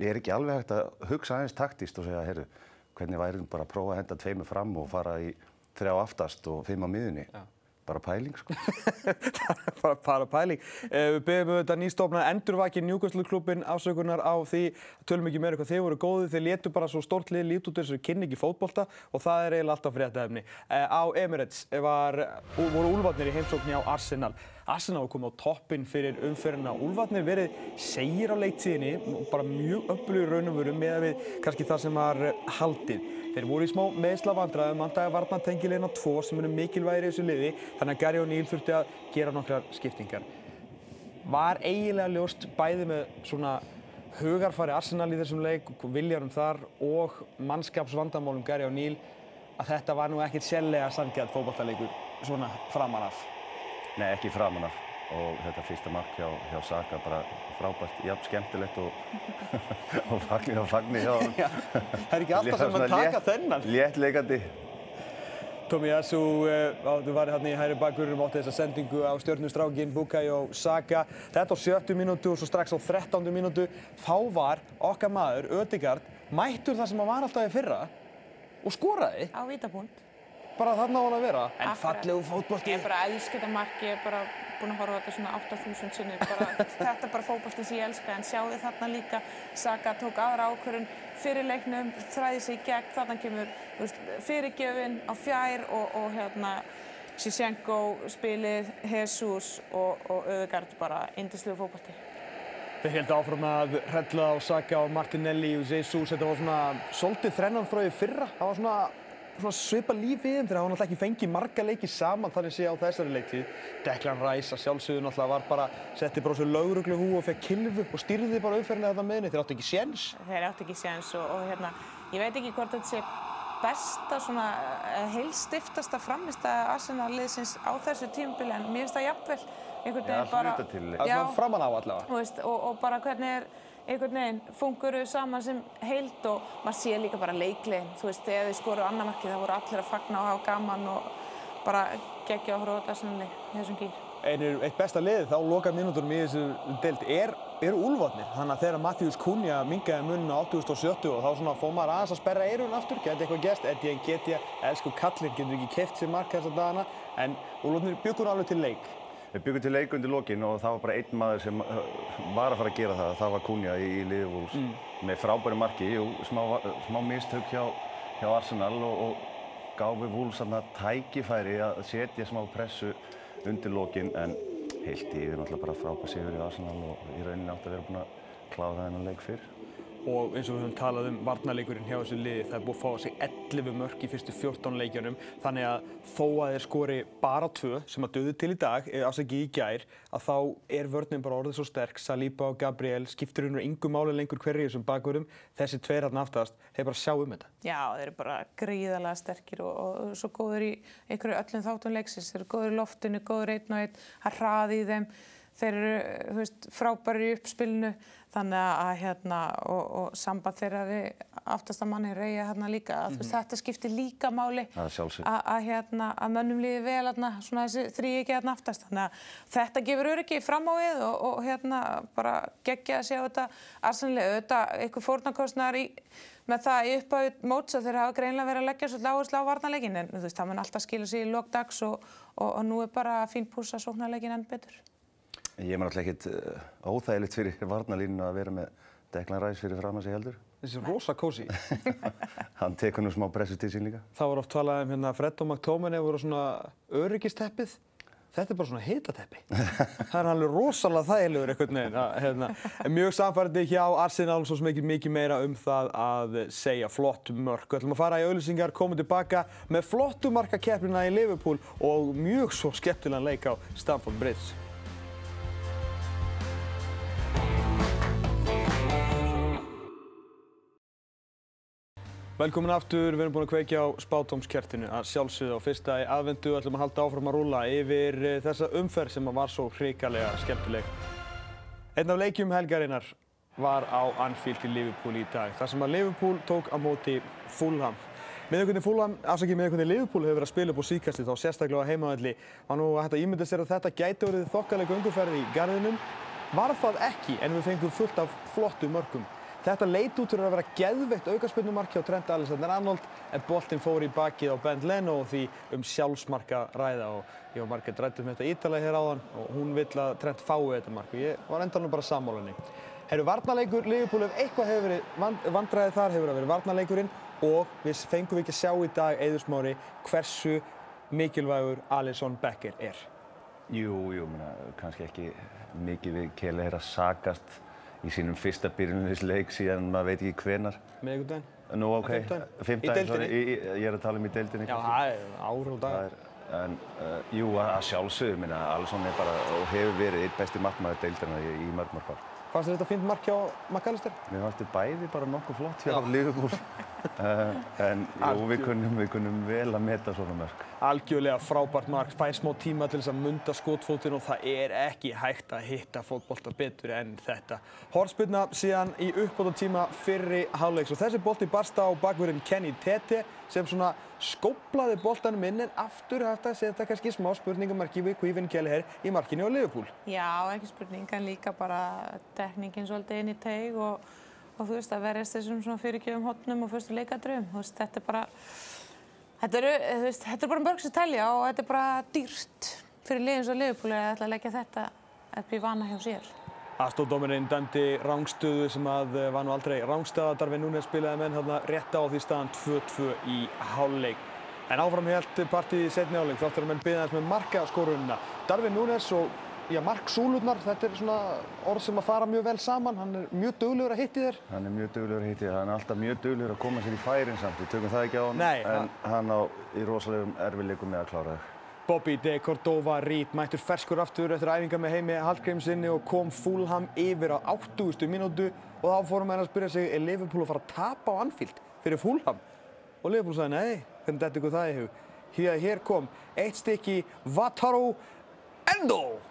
Ég er ekki alveg hægt að hugsa aðeins taktíst og segja, heyrðu, hvernig væri bara að prófa að henda tveimur fram og fara í þrjá aftast og fimm á miðunni. Bara pæling, sko. bara, bara pæling. Eh, við byrjum auðvitað nýstofna endurvaki Newcastle klubbin ásökunar á því, tölum ekki meira hvað þeir voru góði, þeir letu bara svo stórt lið lít út þessu kynni ekki fótbolta og það er eiginlega alltaf fréttaefni. Eh, á Emirates var, voru úlfarnir í heimsóknni á Arsenal. Arsenal komið á toppinn fyrir umferðina. Úlfarnir verið segir á leiktíðinni, bara mjög öflugur raunumvöru með við kannski það sem var haldið. Þeir voru í smá meðslavandræðum, mandaði varnatengilegin á tvo sem eru mikilvægir í þessu liði, þannig að Gary O'Neill þurfti að gera nokkrar skiptingar. Var eiginlega ljóst bæði með svona hugarfari Arsenal í þessum leik, viljarum þar og mannskapsvandamálum Gary O'Neill að þetta var nú ekkert sérlega sangjart fótballtaleikur svona framan af. Nei, ekki framan af. Og þetta fyrsta mark hjá, hjá Saka bara frábært, jafn skemmtilegt og, og fagni og fagni hjá hann. Það er ekki alltaf sem að taka þennan. Léttleikandi. Tomiyasu, uh, þú var hérna í hæri bakgrunum átti þessa sendingu á stjórnustrákin Bukayo Saka. Þetta á 70 mínútu og svo strax á 13 mínútu. Þá var okkar maður, Ödegard, mættur þar sem hann var alltaf í fyrra og skoraði. Á vítabúnd. Bara þarna á hann að vera. En fallegu fótbolti. Ég bara að elska þetta mark, ég er bara búin að horfa þetta svona 8000 sinni. Bara, þetta er bara fótbolti sem ég elska, en sjáðu þarna líka, Saka tók aðra ákvörðun fyrir leiknum, þræði sig í gegn, þarna kemur veist, fyrirgjöfin á fjær og, og hérna Shishenko spilið, Jesus og, og Öðegard bara indislu fótbolti. Þeir held áfram að hrella á Saka og Martinelli og Jesus. Þetta var svona svolítið þrennan frá því fyrra. Það var svona svipa líf í þeim þegar hann alltaf ekki fengið marga leiki saman þannig sé á þessari leiktíð. Declan Rice að sjálfsögðu náttúrulega var bara, setti bara svo lauruglu hú og fekk kilfu og stýrði bara auðferðinni þetta meðinni. Þeir áttu ekki séns. þeir átti ekki séns og, og hérna, ég veit ekki hvort þetta sé besta svona eh, heilstiftasta framista Arsenal-liðsins á þessu tímabili en mér finnst það jafnvel einhvern veginn bara hluta til. Það er svona framan á allavega. þú veist, og, og bara hvernig er einhvern veginn funguru saman sem heild og maður sé líka bara leiklegin þú veist, þegar þið skoru annar markið þá voru allir að fagna og hafa gaman og bara horfa á þetta svona í þessum gýr Einir, eitt besta liðið þá loka mínúturum í þessu deild er, eru úlfarnir. Þannig að þegar Matthíus Kunja mingaði munn á 8070 og þá svona fór maður aðeins að sperra eirun aftur, geti eitthvað gest, Eddie Nketiah, elsku kallinn, getur ekki keft sér mark þessa dagana, en úlfarnir byggur alveg til leik. Við byggum til leik undir lokin og það var bara einn maður sem uh, var að fara að gera það. Það var Kunja í, í Liðvúls með frábæri marki. Jú, smá, smá mistök hjá, hjá Arsenal og, og gáfi Wools þarna tækifæri að setja smá pressu undir lokin en heilt yfir náttúrulega bara frábær sigur í Arsenal og í rauninni átti að vera búin að kláða þennan leik fyrr. Og eins og við höfum talað um varnarleikurinn hjá þessu liði það er búið að fá sig 11 mörk í fyrstu 14 leikjunum þannig að þó að þeir skori bara tvö sem að döðu til í dag, ásæki í gær að þá er vörnum bara orðið svo sterk Saliba og Gabriel skiptur húnur yngu máli lengur hverju í þessum bakverðum þessi tveir hann aftast, þeir bara sjá um þetta Já, þeir eru bara gríðarlega sterkir og, og svo góður í einhverju öllum þáttum leiksins. Þeir eru góður í loftinu, góður einn og einn, er hraði í þeim. Þeir eru, þú veist, frábæri í uppspilinu. Þannig að, hérna, og, og samband þeirra við aftasta manni reyja hérna líka. Að, þú veist, þetta skiptir líka máli. Að, hérna, að mönnum líði vel hérna, svona þessi þrý ekki hérna aftast. Þannig að þetta gefur öryggi fram á við og, og hérna bara geggja að sjá þetta arsanlega. Auðvitað, eitthvað fórnarkostnar í með það í upphæðu móts að þeir hafa greinlega verið að leggja svolítið áherslu á varnarleikin en þú veist, það mun alltaf skilja sig í lokdags og, og, og nú er bara fín pús að sóknarleikin enn betur. Ég er náttúrulega ekkert uh, óþægilegt fyrir varnalínu að vera með Declan Rice fyrir fram að sig heldur. þessi rosa kósi Hann tekur nú smá pressu til sín líka. það var oft talað um hérna Fred og McTominay voru svona öryggisteppið þetta er bara svona hitateppi það er alveg rosalega þægilegur einhvern veginn hérna. Mjög samfærdi hjá Arsenal svo sem ekki mikið meira um það að segja flott mörk við ætlum að fara í auðlýsingar, koma tilbaka með flottu markakeppnina í Liverpool og mjög svo skemmtilegan leik á Stamford Bridge Velkomin aftur, við erum búin að kveikja á spátómskertinu að sjálfsögðu á fyrsta í aðvendu og ætlum að halda áfram að rúla yfir eh, þessa umferð sem var svo hrikalega skemmtileg. Einn af leikjum helgarinnar var á Anfield í Liverpool í dag, þar sem að Liverpool tók á móti Fulham. Miðjökundi Fulham, afsakið miðjökundi Liverpool hefur verið að spila upp á síkasti þá sérstaklega á heimavalli. Var nú að ímynda sér að þetta gæti verið þokkalega gönguferð í garðinum. Var það ekki en við fengum fullt af flottu mörgum. Þetta leit út fyrir að vera geðveikt aukarspilnumark hjá Trent Alexander-Arnold en boltinn fór í bakið á Ben Leno og því um sjálfsmarka ræða og ég og Marget rættum um þetta ítalega hér áðan og hún vill að Trent fái þetta mark og ég var endanum bara sammálanni. Herru varnarleikur, Liverpool ef eitthvað hefur verið vandræðið þar hefur það verið varnarleikurinn og við fengum ekki að sjá í dag eðursmári hversu mikilvægur Alisson Becker er. Jú, jú, minna, kannski ekki mikið við Kele er að sagast í sínum fyrsta byrjunleik síðan maður veit ekki hvenar. Miðvikudaginn? Nú, ok. Deildinni? sorry. Í- í- Ég er að tala um í deildinni. Já, það er ár og dag. Það er, en uh, jú, að sjálfsögðu, minna, Alisson er bara og hefur verið eitt besti markmaður deildarna í, í mörg mörg ár. Fannst þér þetta fínt mark hjá McAllister? Mér fannst þið bæði bara nokkuð flott hjá Liverpool. uh, en jú, við kunnum, við kunnum vel að meta svona mörg. Algjörlega frábært mark, fær smá tíma til þess að munda skotfótinn og það er ekki hægt að hitta fótbolta betur en þetta. Horspilna síðan í uppbóta tíma fyrri hálfleiks og þessi bolti barsta á bakverðin Kenny Tete sem svona skóplaði boltanum inn en aftur hægt að setja kannski smá spurningamarki við Quífin Kelleher í markinu á Liverpool. Já, ekki spurning, en líka bara tekningin svolítið inn í teig og, og þú veist að verðast þessum svona fyrirgjöfum hotnum og fyrstu leikadröfum. Þú veist, þetta er bara, þetta eru, þú veist, þetta er bara mörg sem telja og þetta er bara dýrt fyrir liðins og liðbúli að ætla að leggja þetta upp í vana hjá sér. Aðstóðdómarinn dæmdi rángstöðu sem að eh, var nú aldrei rángstöða. Darvin Núnes spilaði menn þarna rétt á því staðan 2-2 í hálfleik. En áfram helt partíð í setni hálfleik þáttur að menn byggðast með markaskorunina. Darvin Núnes og já, Mark Súlurnar, þetta er svona orð sem að fara mjög vel saman. Hann er mjög duglegur að hitti þér. Hann er mjög duglegur að hitti, hann er alltaf mjög duglegur að koma sér í færin samt, við tökum það ekki á hann, Nei, en hann á í rosalegum erfileikum með að klára það. Bobby de Cordova Reed mættur ferskur aftur eftir æfinga með heimi Hallgrímsinni og kom Fulham yfir á 80. mínútu og þá fórum við að spyrja sig er Liverpool að fara að tapa á Anfield fyrir Fulham? Og Liverpool sagði nei, hvernig þetta ykkur það í hug? Hér, kom eitt stykki Wataru Endo!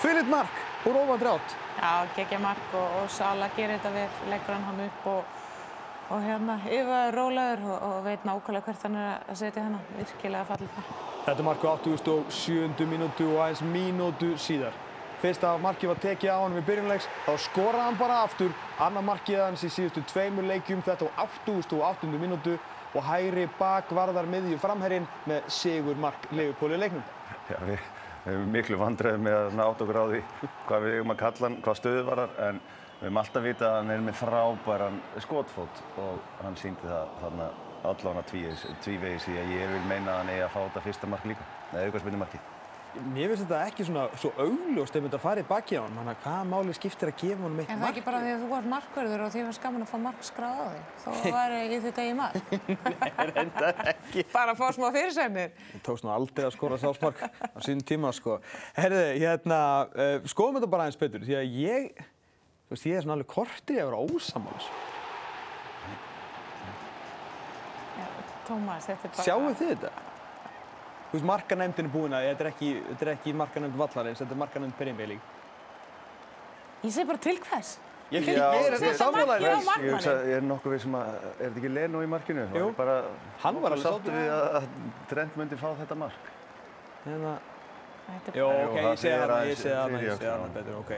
Philip Mark úr ofan drátt. Já, geggja mark og, og Sala gerir þetta vel, leggur hann hann upp og, og hérna yfir rólegur og, og veit nákvæmlega hvert hann er að setja hennar. Virkilega fallið mark. Þetta mark á 87. mínútu og aðeins mínútu síðar. Fyrst að markið var tekið á hann við byrjunleiks, þá skoraði hann bara aftur. Annar markið hans í síðustu tveimur leikjum, þetta á 88. mínútu og hægri bakvarðar miðju framherrin með sigur mark Leifupóli í leiknum. Já, við, við hefum miklu vandræði með að nátt okkur á því hvað við eigum að kalla hann, hvað stöðu var hann, en við hefum alltaf vitað að hann er með frábæran skotfót og hann síndi það þarna allan að tvívegis því að ég vil meina að hann eigi að fá þetta fyrsta mark líka, eða aukarsmyndu marki. Mér finnst þetta ekki svona svo augljóst ef þetta farið baki á hann, þannig að hvaða máli skiptir að gefa hann eitt En það er mark? ekki bara því að þú ert markverður og því var skaman að fá mark skráð á því. Þá væri ég þetta í mark. Reyndar ekki. Bara að fá smá fyrirsæmir. Það tókst nú aldrei að skora sjálfsmark á sínum tíma, sko. Herðu, hérna, uh, skoðum þetta bara aðeins betur, því að ég, þú veist, ég er svona alveg kortið að vera ósamális. Tómas, þetta er bara... Sjáu þið þetta? Þú veist, markanefndin er búin að, þetta er ekki, er ekki markanefnd vallarins, þetta er markanefnd Premier League. Ég segi bara til hvers. Ég, ég er þetta á Ég ég er nokkuð við sem að, er þetta ekki Leno í markinu? Jú. Var Bara, Hann var alveg sáttur. við að, að Trent myndi fá þetta mark. Hérna, Þetta er Jó, bara... ok, ég sé segir hana, ég sé hana, ég sé okkur, hana betur, ok.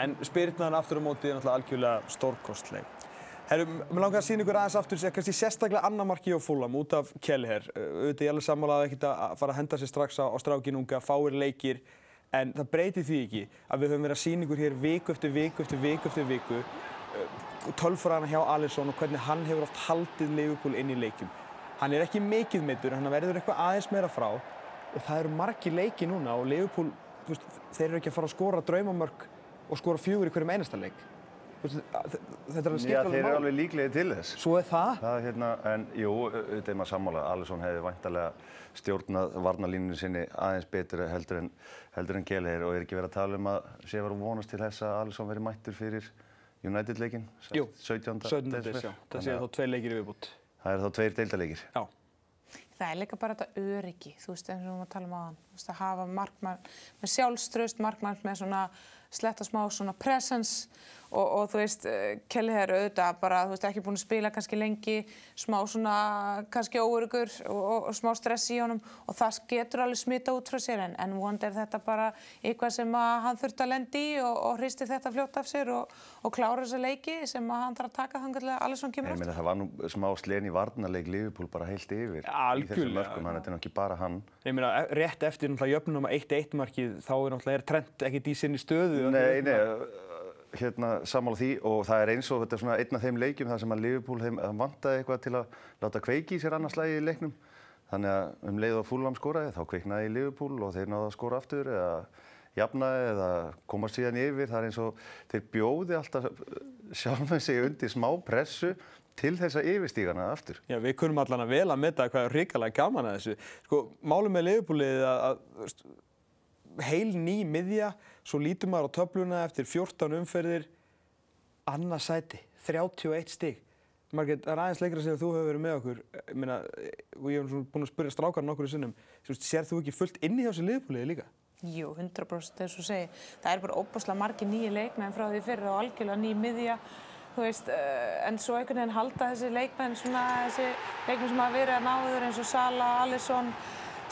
En spyrnaðan aftur á móti er náttúrulega algjörlega stórkostleg. Herru, mér langar að sína ykkur aðeins aftur, kannski sérstaklega annar marki á Fulham út af Kelleher. Auðvitað ég alveg sammálaði ekkert að fara að henda sér strax á, á strákin unga, fáir leikir, en það breytir því ekki að við höfum verið að sína ykkur hér viku eftir viku eftir viku eftir viku tölfræðana hjá Alisson og hvernig hann hefur oft haldið Liverpool inn í leikjum. Hann er ekki mikið meittur, hann verður eitthvað aðeins meira frá og það eru margi leiki núna og Liverpool, veist, þeir eru ekki að fara að skora draumamörk og skora fjögur í hverjum einasta leik. Þetta er að Já, skipta þeir eru alveg líklegið til þess. Svo er það. Það er hérna, en jú, auðvitað er maður sammála. Alisson hefði væntalega stjórnað varnalínunni sinni aðeins betur heldur en, heldur en Kjellheir og er ekki verið að tala um að sé var vonast til þess að Alisson veri mættur fyrir United-leikin, Jú, 17. 17. desember. des, já. Það séu að- þá tvei leikir í viðbútt. það er þá tveir deildaleikir. Já. Það er líka bara þetta öryggi, þú veist, eins og við erum að tala um aðan. Þú veist, að hafa markmann með sjálfströst, markmann með svona sletta smá svona presence og, og þú veist, eh, Kelly er auðvitað bara, þú veist, ekki búin að spila kannski lengi, smá svona kannski óörugur og, og, og smá stress í honum og það getur alveg smita út frá sér en, en vonandi er þetta bara eitthvað sem að hann þurft að lendi í og, og hristi þetta fljótt af sér og, og klára þessa leiki sem að hann þarf að taka þangarlega allir svona Ég kemur meina það var nú smá slen í varnarleik Liverpool bara heilt yfir í þessum Algjörlega. mörkum, þannig að þetta er ekki bara hann. Ég meina, rétt eftir náttúrulega jöfnum að 1-1 markið, þá er náttúrulega er trend ekkert í sinni stöðu. Nei, nei, hérna sammála því og það er eins og þetta er svona einn af þeim leikjum þar sem að Liverpool þeim vantaði eitthvað til að láta kveiki í sér annars lagi í leiknum. Þannig að um leið og Fulham skoraði þá kveiknaði í Liverpool og þeir náðu að skora aftur eða jafnaði eða komast síðan yfir. Það er eins og þeir bjóði alltaf sjálfum sig undir smá pressu til þessa yfirstígana aftur. Já, við kunum allan að vel að metta hvað er hrikalega gaman að þessu. Sko, málum með Liverpoolið að, að heil ný miðja, svo lítur maður á töfluna eftir 14 umferðir, annað sæti, 31 stig. Margrét, það er aðeins leikra sem þú hefur verið með okkur, ég meina, og ég hef búin að spyrja strákarinn okkur í sinnum, sér þú ekki fullt inni hjá þessu Liverpoolið líka? Jú, 100% eins og segi. Það er bara óbúslega margir nýju leikmenn frá því fyrir og algjörlega ný miðja. Þú veist, uh, en svo einhvern veginn halda þessi leikmenn svona, þessi leikmenn sem hafa verið að náður eins og Sala, Alisson,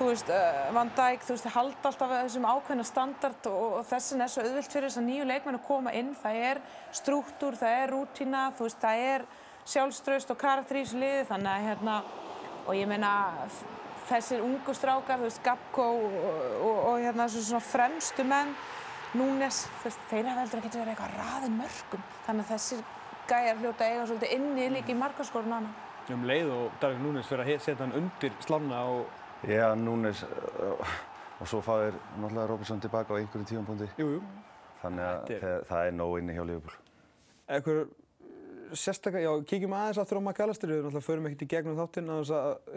þú veist, uh, Van Dijk, þú veist, halda alltaf þessum ákveðna standard og, og þessin er svo auðvilt fyrir þess að nýju leikmenn að koma inn. Það er struktúr, það er rútína, þú veist, það er sjálfströst og karakter í þessu liði, þannig að hérna, og ég meina, þessir ungu strákar, þú veist, Gabko og, og, og hérna svona fremstu menn, Núnes, þú veist, þeir hafa heldur að geta verið eitthvað raðið mörgum. Þannig að þessir gæjar hljóta eiga svolítið inni líka í markaskorun hana. Um leið og Darvik Núnes fyrir að setja hann undir slána og, Já, Núnes uh, og svo fáir náttúrulega Robertson tilbaka á einhverjum tífampunkti. jú, jú, Þannig að er- það, það er nóg inni hjá Liverpool. eitthvað sérstaklega, já, kíkjum aðeins aftur á McAllister, við náttúrulega förum ekkert í gegnum þáttinn að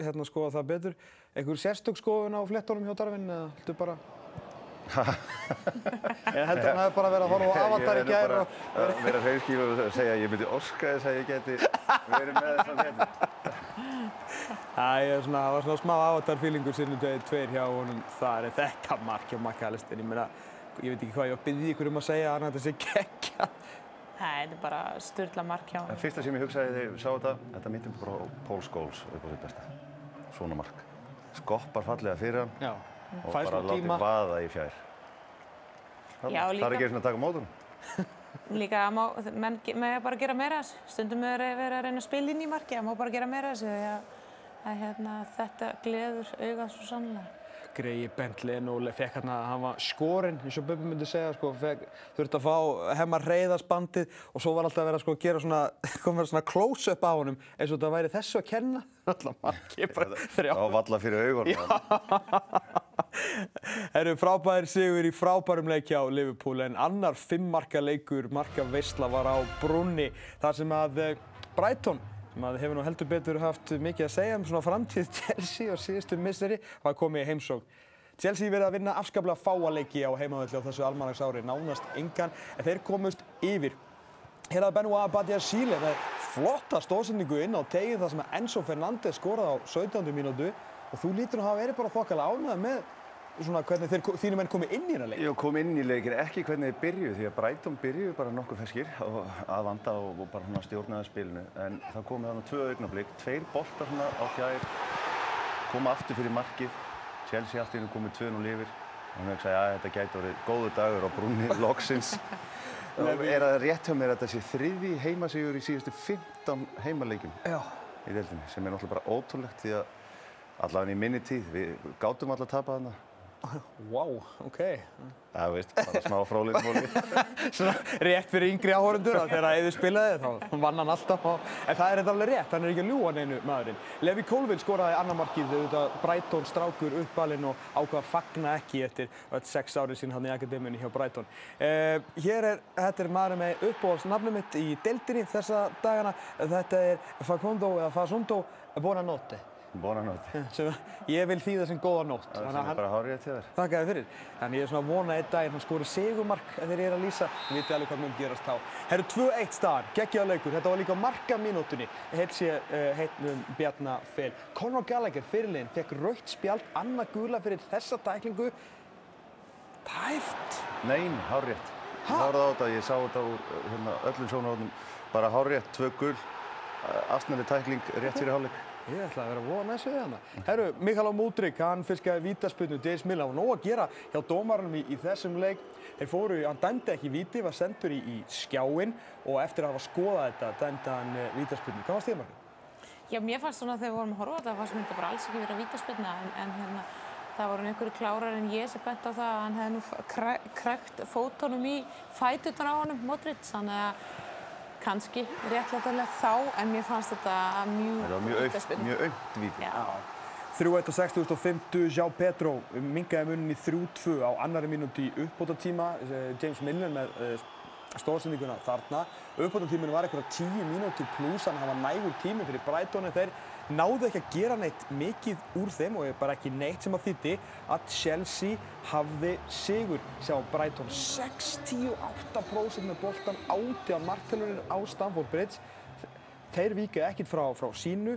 hérna skoða það betur. Eitthvað sérstök skoðun á flettunum hjá Darvin eða heldur bara... Ég heldur hann hefði bara verið að horfa á Avatar í Ég gær er og... bara að vera hreinskíf og segja að ég myndi orska þess að ég geti verið með þess að hérna. Æ, ég er svona, það var svona smá Avatar-fílingur sinnum döðið tveir hjá honum. Það er þetta mark hjá McAllister. Ég meina, ég veit ekki hvað ég var að byggja ykkur um að segja, annað þetta sé geggja. Það er bara styrla mark hjá Það hann. fyrsta sem ég hugsaði þegar ég sá þetta, þetta myndi bara Paul Scholes upp á sitt besta. Svona mark. Skoppar fallega fyrir hann Já, og fæ bara látið vaða í fjær. Það er líka- ekki eins og að taka mótum. Líka að má, menn mega bara gera meira þessu. Stundum er verið að reyna að spila inn í marki, það má bara gera meira þessu. að- að hérna, þetta gleður augað svo sannlega. Greiði Bentley og fekk hérna, hann var skorinn, eins og Bubbi myndi segja, sko, fekk, þurfti að fá hemmar reyðarsbandið og svo var alltaf að vera sko, að gera svona, kom vera svona close-up á honum eins og þetta væri þessu að kenna. Alltaf margir bara þrjá. Það var valla fyrir augunum. Það eru frábæðir sigur í frábærum leiki á Liverpool en annar fimmmarka leikur, marka veistla var á brunni þar sem að eh, Brighton að hefur nú heldur betur haft mikið að segja um svona framtíð Chelsea og síðustu misseri var komið í heimsókn. Chelsea verið að vinna afskaplega fáa leiki á heimavöldi á þessu almanagsári, nánast engan, en þeir komust yfir. Hérna Benoit Badiashile með flotta stóðsendingu inn á tegin þar sem að Enzo Fernandez skoraði á 17. mínútu og þú lítur að hafa verið bara þokkala ánægð með svona hvernig þeir, þínum menn komið inn í hérna leik. Ég kom inn í leikir ekki hvernig þeir byrjuðu því að Brighton byrjuðu bara nokkuð feskir að vanda og, og bara stjórnaði spilinu en það komið þarna tvö augnablík, tveir boltar svona á fjær koma aftur fyrir markið Chelsea allt í hennu komið 2-0 yfir og hann hugsaði að þetta gæti orðið góðu dagur á brunni loksins og er það rétt hjá mér að sé þriði heimasigur í síðustu 15 heimaleikjum Já. í deildinni sem er náttúrulega bara ótrúlegt því að allavega í minni tíð, við gátum alltaf að tapa þarna Wow, ok. Það veist, bara smá fráleikmóli. Svona rétt fyrir yngri áhórundur að þegar Eður spilaði þá vann hann alltaf. Og, en það er þetta alveg rétt, hann er ekki að ljúa neinu maðurinn. Levi Colville skoraði annar markið auðvitað Brighton strákur uppalinn og ákvað að fagna ekki eftir öll sex árið sín hann í akademíunni hjá Brighton. Uh, hér er, þetta er maður með uppbóðsnafnum mitt í deildinni þessa dagana. Þetta er Facundo eða Facundo Buonanotte. Bónanótt. sem ég vil þýða sem góða nótt. Það að er bara hárið til þér. Þakka þér fyrir. Þannig ég er svona að vona einn daginn hann skori segumark ef þeir eru að lýsa. Við veitum alveg hvað mun gerast þá. Herru 2-1 staðan, geggjaða leikur. Þetta var líka á marka mínútunni. Heilt sé uh, heitnum Bjarnar Fel. Conor Gallagher fyrirliðin fekk raukt spjald, annað gula fyrir þessa tæklingu. Tæft. Nein, hárrétt. Ha? Ég ég sá þetta úr uh, hérna, Ég ætla að vera voða næst við hana. Herru, Mikael Múdrik, hann fiskaði vítaspunnu, Miller, hann var nóg að gera hjá dómarunum í, í þessum leik. Þeir fóru, hann dæmdi ekki víti, var sendur í, í skjáinn og eftir að hafa skoðað þetta dæmdi hann uh, vítaspunnu. Hvað varst þið margir? Já, mér fannst svona þegar við vorum að horfa þetta, fannst mér bara alls ekki verið að vítaspilna en, en hérna, það voru einhverju klárar en ég sem bent á það að hann hefði nú kræ, krækt fótónum í fætutan á honum, Modric, kannski réttlætanlega þá, en mér fannst þetta mjög aukt, mjög aukt víti. Já, 3-1 á 60.50, Jao Pedro mingaði munin í 3-2 á annari mínúti í uppbótatíma. Eh, James Miller með uh, stórsendinguna þarna. Uppbótatíminu var eitthvað 10 mínúti pluss, hann hafa nægur tími fyrir Brighton en þeir náðu ekki að gera neitt mikið úr þeim og bara ekki neitt sem að þýtti að Chelsea hafði sigur. Sjá Brighton 68% með boltan áti á marktelurinn á Stamford Bridge. Þeir vika ekkert frá, frá sínu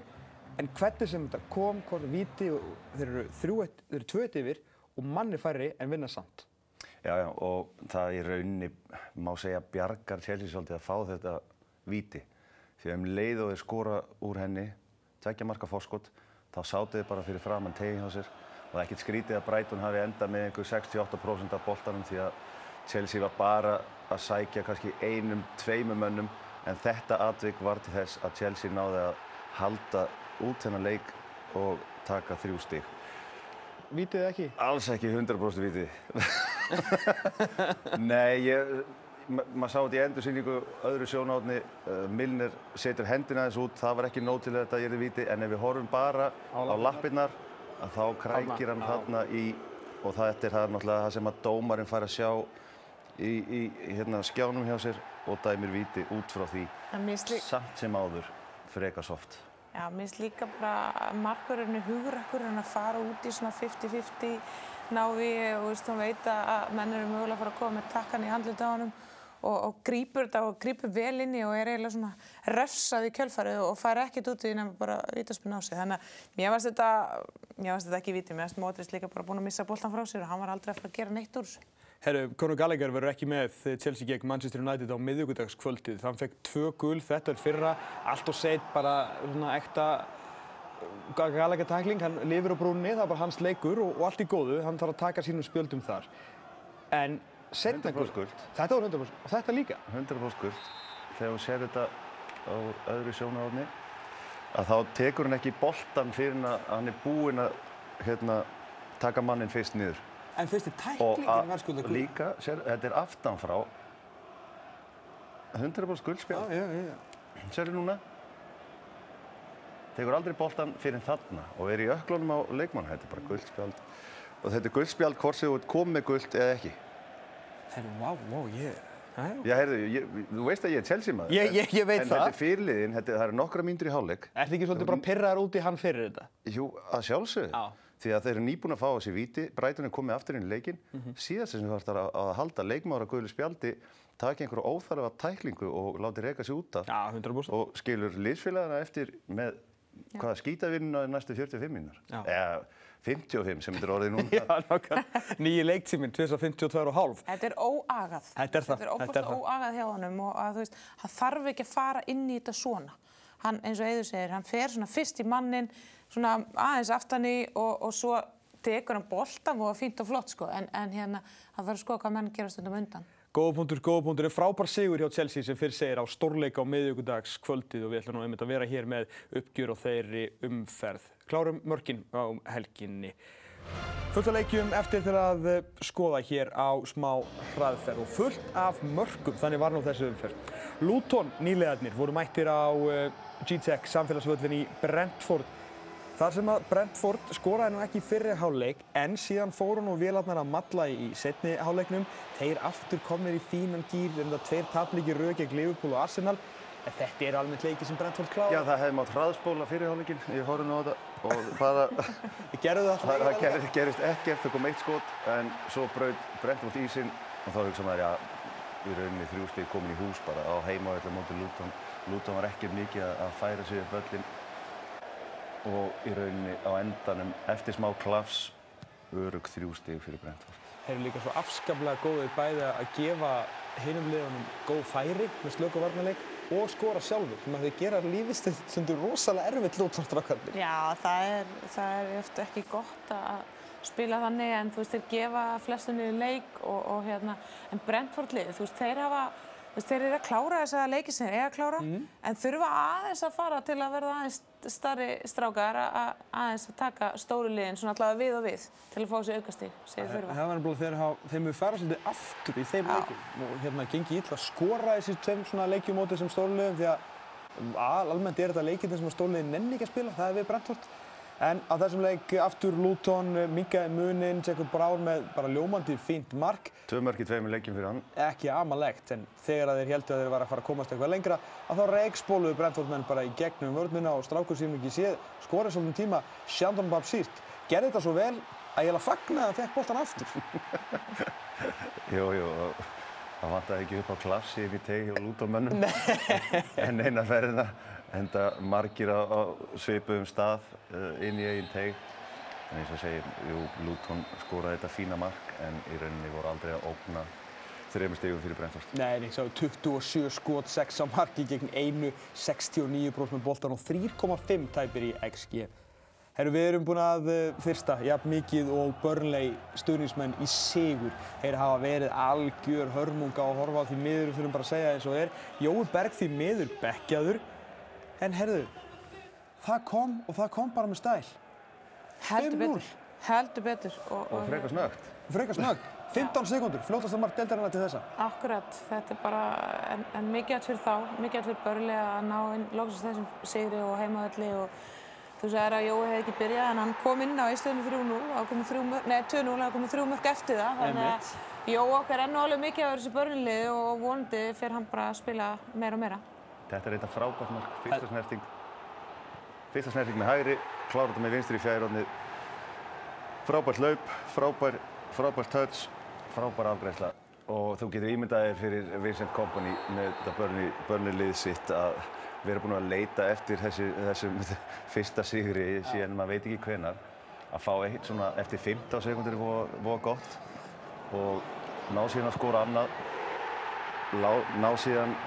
en hvernig sem þetta kom, hvort viti þeir eru eru tvö eitt yfir og manni færri en vinna samt. Já, já, og það í rauninni má segja bjargar Chelsea svolítið að fá þetta víti. Því að um leið og þeir skora úr henni, tvekja marka fórskot, þá sátu þeir bara fyrir framann tegin hjá sér og það er ekkert skrítið að Brighton hafi endað með einhver 68% af boltanum því að Chelsea var bara að sækja kannski einum, tveimum mönnum en þetta atvik var til þess að Chelsea náði að halda út þennan leik og taka þrjú stig. Vítið þið ekki? Alls ekki 100% vitið. Nei, ég, maður sá þetta í endursýningu öðru sjónáðni, uh, Milner setur hendina þess út, það var ekki nóg til að þetta ég er viti, en ef við horfum bara á, lappirnar, að þá krækir hann þarna í, og þetta er það náttúrulega það sem að dómarinn fær að sjá í, í, í hérna, skjánum hjá sér og dæmir viti út frá því, en mér finnst lí- samt sem áður, freka soft. Já, mér finnst líka bara markurinn hugrakkur en að fara út í svona 50-50 návi og veist, hún veit að að menn eru mögulega að fara að koma með takkan í handlut á honum og, og grípur þetta og grípur vel inn í og er eiginlega svona refsað í kjölfarið og fær ekkert út í því nema bara vítaspinn á sig. Þannig að mér varst þetta, mér varst þetta ekki vítið, mér varst Modric líka bara búinn að missa boltan frá sér og hann var aldrei fara að gera neitt úr þessu. Herru, Conor Gallagher verður ekki með Chelsea gegn Manchester United á miðvíkudagskvöldið. Hann fekk tvö gul, þetta er fyrra, allt og seitt, bara svona ekta Gallagher tækling, hann lifir á brúnni, það bara hans leikur og, og allt í góðu, hann þarf að taka sínum spjöldum þar. En setna 100% gult. Þetta var 100% og þetta líka. 100% gult. Þegar þú sér þetta á öðru sjónarhóðni, að þá tekur hann ekki boltan fyrir hann að hann er búinn að hérna, taka mannin fyrst niður. En fyrst er tæklingin að verðskulda gul. líka, sér, þetta er aftan frá 100% guldspjál. Já, já, já. Sérðu núna? Tekur aldrei boltan fyrir þarna og er í öklunum á leikmann. Þetta er bara guldspjald. Og þetta er guldspjald hvort sem þú ert komið með guld eða ekki. Herru, vá, vá, ég... Jæja. Já, heyrðu, ég, þú veist að ég er Chelsea maður. Ég- ég- ég veit en það. þetta er fyrirliðin, þetta, það eru nokkra mínútur í hálfleik. Ertu ekki svolítið bara pirraðar út í hann fyrir þetta? Jú, að sjálfsögðu. Já. Því að þeir eru nýbúin að fá þessi víti, Brighton er komið aftur inn í leikinn. Mhm. Síðast sem þú þarfst að, að halda leikmára guðlu spjaldi, taki einhverju óþarfa tæklingu og láti reyka sig út af. Já, 100%. Og skilur liðsfélagana eftir með hvaða skýtavinnuna er næstu 45 mínútur. Já. Eða 55 sem þetta er orðið núna. Já, nokkar. Nýji leiktíminn, 252 og hálf. Þetta er óagað. Þetta er það, Þetta er óbúinlega það. óagað hjá honum og að, þú veist, hann þarf ekki að fara inn í þetta svona. Hann, eins og Eiður segir, hann fer svona fyrst í mannin, svona aðeins aftan í og, og svo tekur hann boltan og fínt og flott sko. En, en hérna, hann þarf að skoða hvað menn gera stundum undan. Góða punktur, góða punktur. Er frábær sigur hjá Chelsea sem fyrir segir á stórleika á miðvíkudags kvöldið og við ætlum nú einmitt að vera hér með uppgjör og þeirri umferð. Klárum mörkin á helginni. Fullt af leikjum eftir til að eh, skoða hér á smá hraðferð og fullt af mörkum, þannig var nú þessi umferð. Luton nýlegaðnir voru mættir á eh, G-Tech samfélagsvöllin í Brentford Þar sem að Brentford skoraði nú ekki fyrri hálfleik en síðan fóru nú vélarnar að matla í setni hálfleiknum. Þeir aftur komnir í fínan gýr en það tveir taplíkir rauð gegn Liverpool og Arsenal. En þetta eru almennt leiki sem Brentford klára. Já, það hefði mátt hraðspóla fyrir hálfleikin, ég horfði nú á þetta og bara, gerðu það það, það gerist, gerist ekkert, það kom eitt skot en svo braut Brentford ísinn og þá hugsa maður, já, í rauninni þrjú stig komin í hús bara á heimavelli á móti Luton. Luton var ekki mikið að- færa sig upp völlin og í rauninni á endanum eftir smá klafs örug þrjú stig fyrir Brentford. Þeir eru líka svo afskaplega góðir bæði að gefa hinum liðunum góð færi með slöku varnarleik og skora sjálfur sem að þeir gera lífist stundur rosalega erfitt lútvartrakkarnir. Já, það er, það er eftir ekki gott að spila þannig en þú veist, þeir gefa flestum niður leik og, og hérna, en Brentford lið, þú veist, þeir hafa, þú þeir eru að klára þessa leiki sem þeir eiga að klára, en þurfa aðeins að fara til að verða aðeins starri strákar að að- aðeins að taka stóru liðin, svona allavega við og við, til að fá þessi aukastík, segir þurfa. Það var nefnilega þegar þeim hefur farið svolítið aftur í þeim leikum og hérna gengi illa að skora þessi tveim svona leikjum mótið sem stórliðum því að al, almennt er þetta leikinn sem stórliðin nenni ekki að spila, það er við Brentford. En á þessum leik aftur Luton, minkaði munin, Jacob Brown með bara ljómandi fínt mark. Tvö mörk í tveimur leikjum fyrir hann. ekki amalegt en þegar að þeir heldur að þeir var að fara að komast eitthvað lengra að þá reikspóluðu Brentford-menn bara í gegnum vörnina og strákur sem ekki séð skorið svolítið tíma Shandon Babsírt gerði þetta svo vel að ég hef að fagna að hann fekk boltan aftur Jú, jú, það vantaði ekki upp á klassi í tegi og lúta mönnum en eina ferðina enda margir á, á svipuðum stað uh, inn í eigin teg en eins og segir, jú, Luton skoraði þetta fína mark en í rauninni voru aldrei að ógna þreymur stegum fyrir Brentford. Nei, nei, sá 27 skot, 6 á marki gegn einu, 69% með boltan og 3,5 tæpir í XG. Herru, við erum búin að uh, fyrsta, jafn mikið og Burnley stuðningsmenn í sigur. Þeir hafa verið algjör hörmunga að horfa á því miður, þurfum bara að segja eins og er. Jói Berg því miður bekkjaður, en herðu, það kom og það kom bara með stæl. Heldur 5-0. betur, heldur betur. Og, Og frekar snögt. Frekar snögg, 15 sekundur, fljótast að mark deildarinnar til þessa. Akkurat, þetta er bara, en, en mikið allt fyrir þá, mikið allt fyrir börli að ná inn loksast þessum sigri og heimaðalli og þú sagðir að Jói hefði ekki byrjað en hann kom inn á eistöðinu 3-0, það komið 3 mörg, nei 2-0, það komið 3 mörg eftir það, þannig að Jói okkar enn og alveg mikið á þessu börnlið og vonandi fyrir hann bara að spila meira og meira. Þetta er eitthvað frábært mark, fyrsta snerting. Fyrsta snerting með hægri, klára þetta með vinstri í fjæðirónið. Frábært laup, frábær, frábært touch, frábær afgræsla. Og þú getur ímyndaðir fyrir Vincent Kompany með þetta börni, börnilið sitt að vera búin að leita eftir þessi, þessum fyrsta sigri síðan maður veit ekki hvenar. Að fá eitt svona eftir 15 sekundir voða gott og ná síðan að skora annað ná síðan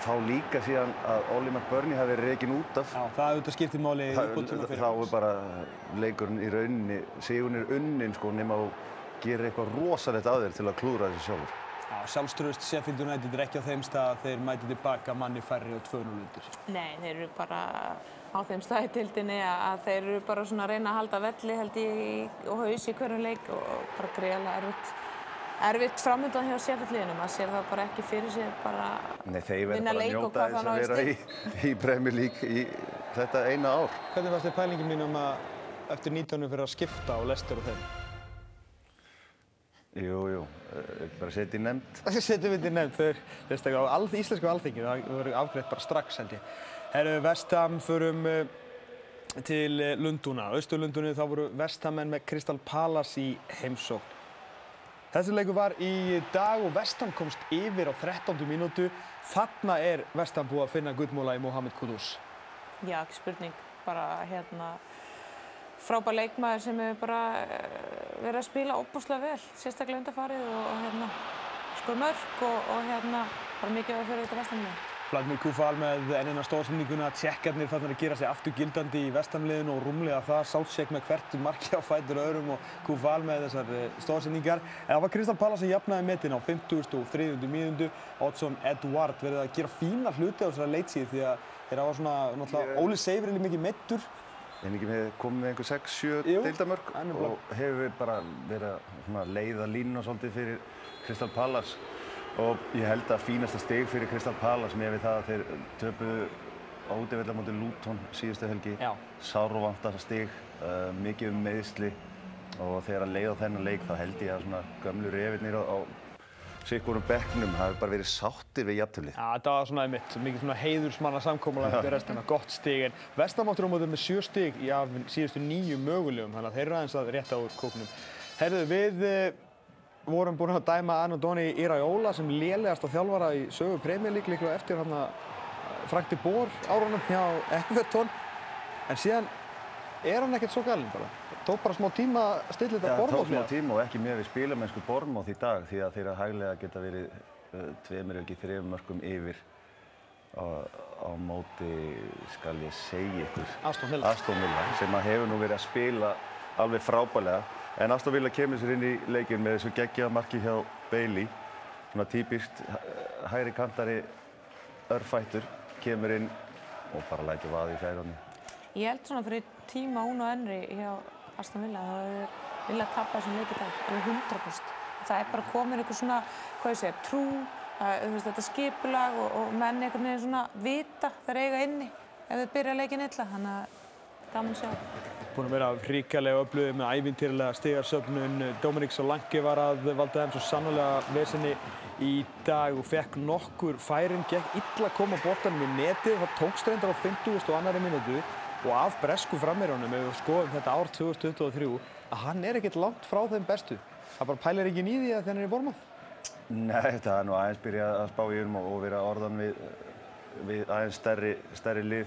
þá líka síðan að Oli McBurney hafi verið reygin út af. Já, það auðvitað skiptir máli í Þa- uppbótum þá er bara leikurinn í rauninni sigurinn er unnin sko nema þú gerir eitthvað rosalegt að þér til að klúðra þessu sjálfur. Já, sjálfströðust Sheffield United er ekki á þeim stað að þeir mæti tilbaka manni færri og 2-0 undir. Nei, þeir eru bara á þeim staði tildinni að þeir eru bara svona að reyna að halda velli held ég í- og haus í hverjum leik og bara greiðlega erfitt, erfitt framöndan hjá sérfalliðinu. Maður sér það bara ekki fyrir sér bara Nei, þeir verða vinna bara að leik og njóta hvað þess það að náist vera í, í Premier League í þetta eina ár Hvernig fannst þið pælingin mín um að eftir 19 fyrir að skipta á Leicester og þeim? Jú, jú, eh, bara setja í nefnd Settum við til nefnd, þau veist ekki á alð, íslensku alþingi, það voru afgreitt bara strax held ég. Herru, Vestham förum uh, til uh, Lundúna, Austurlundunni, þá voru Vesthamenn með Crystal Palace í heimsókn. Þessi leikur var í dag og Vestham komst yfir á 13. mínútu. Þarna er Vestham búið að finna gullmóla í Mohamed Kudus. Já, ekki spurning. Bara hérna frábær leikmaður sem hefur bara uh, verið að spila óbúslega vel, sérstaklega undarfarið og, hérna skor mörg og, og hérna bara mikið að fyrir þetta vestamlega. Vladimir Kufal með ennina stóðsendinguna, tjekkarnir þarna að gera sig aftur gildandi í vestamliðinu og rúmlega það, Saltsjek með hvert marki á fætur öðrum og Kufal með þessar stóðsendingar. En það var Kristal Palla sem jafnaði metin á 50. og 3. mínundu. Oddsson Edward verið að gera fína hluti á þessari leitsíð því að þeir hafa svona, náttúrulega, Óli Seifur er mikið meittur. en ekki með komið með einhver 6-7 Jú, deildamörk og hefur bara verið að leiða línuna svolítið fyrir Crystal Palace og ég held að fínasta stig fyrir Crystal Palace með við það að þeir töpuðu á útivellar mútið Luton síðustu helgi Já. sárvanta stig, uh, mikið um meðsli og þegar að leiða þennan leik þá held ég að svona gömlu revirnir á, á sikkurum það hefur bara verið sáttir við jafntöflið. Já, þetta var svona einmitt, mikið svona heiðursmanna samkómulega fyrir restina, gott stig, en vestamáttur á mótum með sjö stig í af síðustu nýju mögulegum, þannig að þeir eru aðeins að rétta úr kóknum. Herðu, við uh, vorum búin að dæma Anadoni Iraola sem lélegast á þjálfara í sögu League líklega eftir hann að de Boer árunum hjá Everton, en síðan er hann ekkert svo galinn bara. Tók bara smá tíma að stilla þetta Já, tók smá tíma og ekki með við spilamennsku Bornmoth í dag því að þeirra hæglega geta verið uh, tveimur ekki þrejum mörgum yfir á, á móti, skal ég segja ykkur, Aston Villa. Aston Villa sem að hefur nú verið að spila alveg frábælega en Aston Villa kemur sér inn í leikinn með þessu geggjaða marki hjá Bailey svona típist hægri kantari örfættur kemur inn og bara lætur vaði í fjærunni. Ég held svona fyrir tíma hún og ennri hjá Aston Villa þá hefur vilja að tappa þessum leik í dag, alveg 100%. Það er bara komin einhver svona, hvað ég segja, trú, veist, þetta skipulag og, og menn einhvern veginn svona vita þeir eiga inni ef þeir byrja leikin illa, þannig að gaman að sjá. Búin að vera ríkalega öflugið með ævintýrlega stigarsöfnun. Dominik Solanke var að valda þeim svo sannlega vesenni í dag og fekk nokkur færin, gekk illa að koma boltanum í netið. Það tókst reyndar á 50. og annari minútu og af bresku frammeirunum, ef við skoðum þetta ár 2023, að hann er ekkert langt frá þeim bestu. Það bara pælir ekki því að þeir eru í bormað. Nei, það er nú aðeins byrjað að spá í um og, og vera orðan við, við aðeins stærri, stærri lið.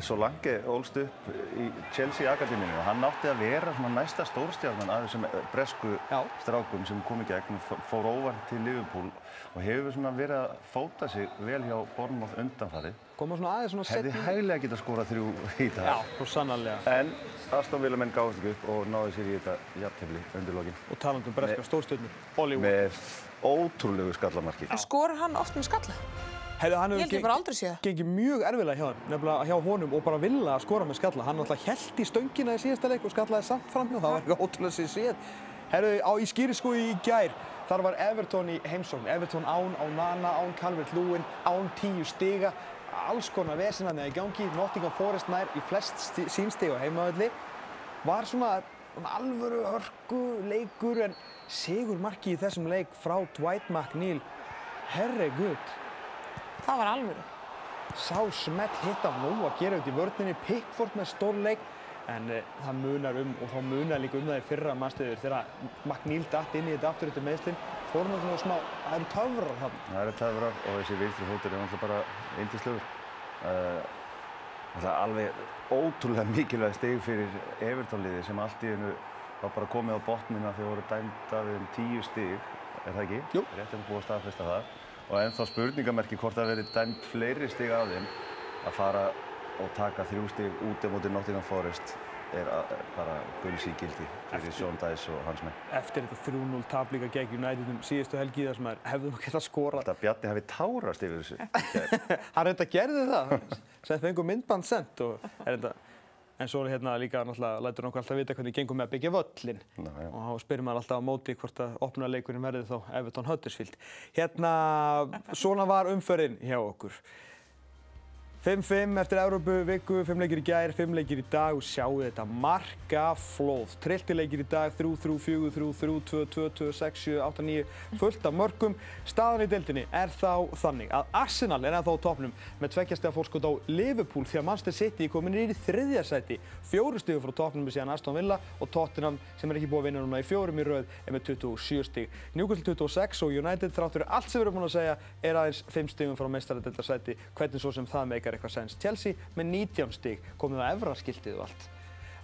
Solanke ólst upp í Chelsea Akademíinu og hann átti að vera svona næsta stórstjarnan af þessum bresku Já. strákum sem kom í gegn fór óvart til Liverpool og hefur svona verið að fóta sig vel hjá Bournemouth undanfarið. Koma svona aðeins svona Hefði setni. hæglega getað skorað þrjú í dag. Já, svo sannarlega. En Aston Villa menn gáðist ekki upp og náði sér í þetta jafntefli undir lokin Og talandi um breska stórstjörnur, Hollywood. með ótrúlegu skallamarki. Skor hann oft með skalla? Hefði hann hefur gengið mjög erfilega hjá hann, nefnilega hjá honum og bara vilja að skora með skalla. Hann alltaf held í stöngina í síðasta leik og skallaði samt framhjá, það var eitthvað ótrúlega sér séð. Herðu, á í skýriskói í gær, þar var Everton í heimsókn. Everton án, á Nana, án Calvert-Lewin, án tíu stiga. Alls konar vesinarni í gangi, Nottingham Forest nær í flest sti- sín stig á heimavalli. Var svona, alvöru hörku leikur en sigur marki í þessum leik frá Dwight McNeil. Herregud. Það var alvöru. Sá smett hitt af nóg að gera út í vörninni, Pickford með stórleik en uh, það munar um og þá munar líka um það í fyrra mannstöður þegar McNeil datt inn í þetta aftur eftir meðslinn fórum við svona smá, það eru töfrar þarna. Það eru töfrar og þessi vinstri fótur er náttúrulega bara yndislegur. Uh, það er alveg ótrúlega mikilvæg stig fyrir Evertónliði sem allt í hennu var bara komið á botnina þegar voru dæmt af um tíu stig, er það ekki? Jú. Rétt er búið að staðfesta það. Og ennþá spurningamerki hvort það verið dæmt fleiri stig af þeim að fara og taka þrjú stig út á móti Nottingham Forest er að, er bara guldsíkildi fyrir Sean Dice og hans menn. Eftir þetta 3-0 tap líka gegn United um síðustu helgi þar sem maður hefði nú getað skorað. Þetta Bjarni hafi tárast yfir þessu. Hann reynda gerði það, sem fengur myndband sendt og er þetta, en svo er hérna líka náttúrulega, lætur hann okkur alltaf vita hvernig gengum með að byggja völlin. Ná, og þá spyrir maður alltaf á móti hvort að opna leikurinn verði þá Everton Huddersfield. Hérna, svona var umferðin hjá okkur. 5-5 eftir Európu viku, 5 leikir í gær, 5 leikir í dag og sjáu þetta markaflóð. Trillti leikir í dag, 3-3, 4-3, 3-2, 2-2, 6-7, 8-9, fullt af mörgum. Staðan í deildinni er þá þannig að Arsenal er ennþá á topnum með tveggjastega fórskot á Liverpool því að Manchester City er komin í þriðja sæti. Fjóru stigur frá topnum með síðan Aston Villa og Tottenham sem er ekki búið að vinna núna í fjórum í rauð er með 27 stig. Newcastle 26 og United þráttur allt sem við erum búin að segja er aðeins 5 stigum frá meistaradeildarsæti. Hvernig svo sem það meikar eitthvað sens. Chelsea með 19 stig, komið á efraskiltið og allt.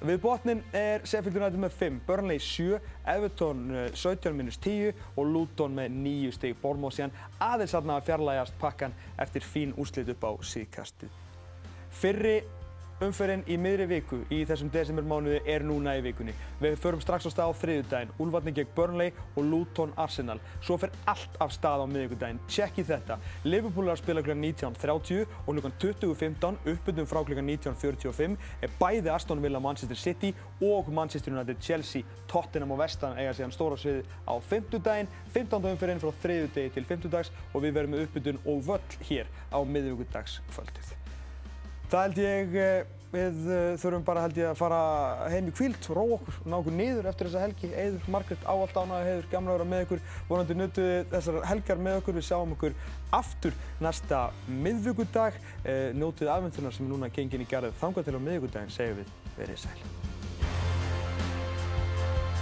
Við botnin er Sheffield United með 5, Burnley 7, Everton eh, 17 minus 10 og Luton með 9 stig. Bournemouth síðan aðeins aðna að fjarlægast pakkan eftir fín úrslit upp á síðkastið. Fyrri umferðin í miðri viku í þessum desembermánuði er núna í vikunni. Við förum strax á stað á þriðjudaginn, Úlfarni gegn Burnley og Luton Arsenal. Svo fer allt af stað á miðvikudaginn. Tjekkið þetta. Liverpool er að spila kl. 19.30 og kl. 20.15 uppbyttum frá kl. 19.45 er bæði Aston Villa Manchester City og Manchester United Chelsea. Tottenham og Vestan eiga síðan stóra sviði á fimmtudaginn, 15. umferðin frá þriðjudegi til fimmtudags og við verum með uppbytun og völl hér á miðvikudagskvöldið. Það held ég eh, við uh, þurfum bara held ég að fara heim í kvíld, róa okkur, ná okkur niður eftir þessa helgi. Eiður, Margrét, ávallt ánægði, heiður, gamla að vera með ykkur. Vonandi nutuði þessar helgar með okkur. Við sjáum okkur aftur næsta miðvíkudag. Uh, njótið aðventunar sem núna gengin í garðið. Þangað til á miðvíkudaginn segjum við verið sæl.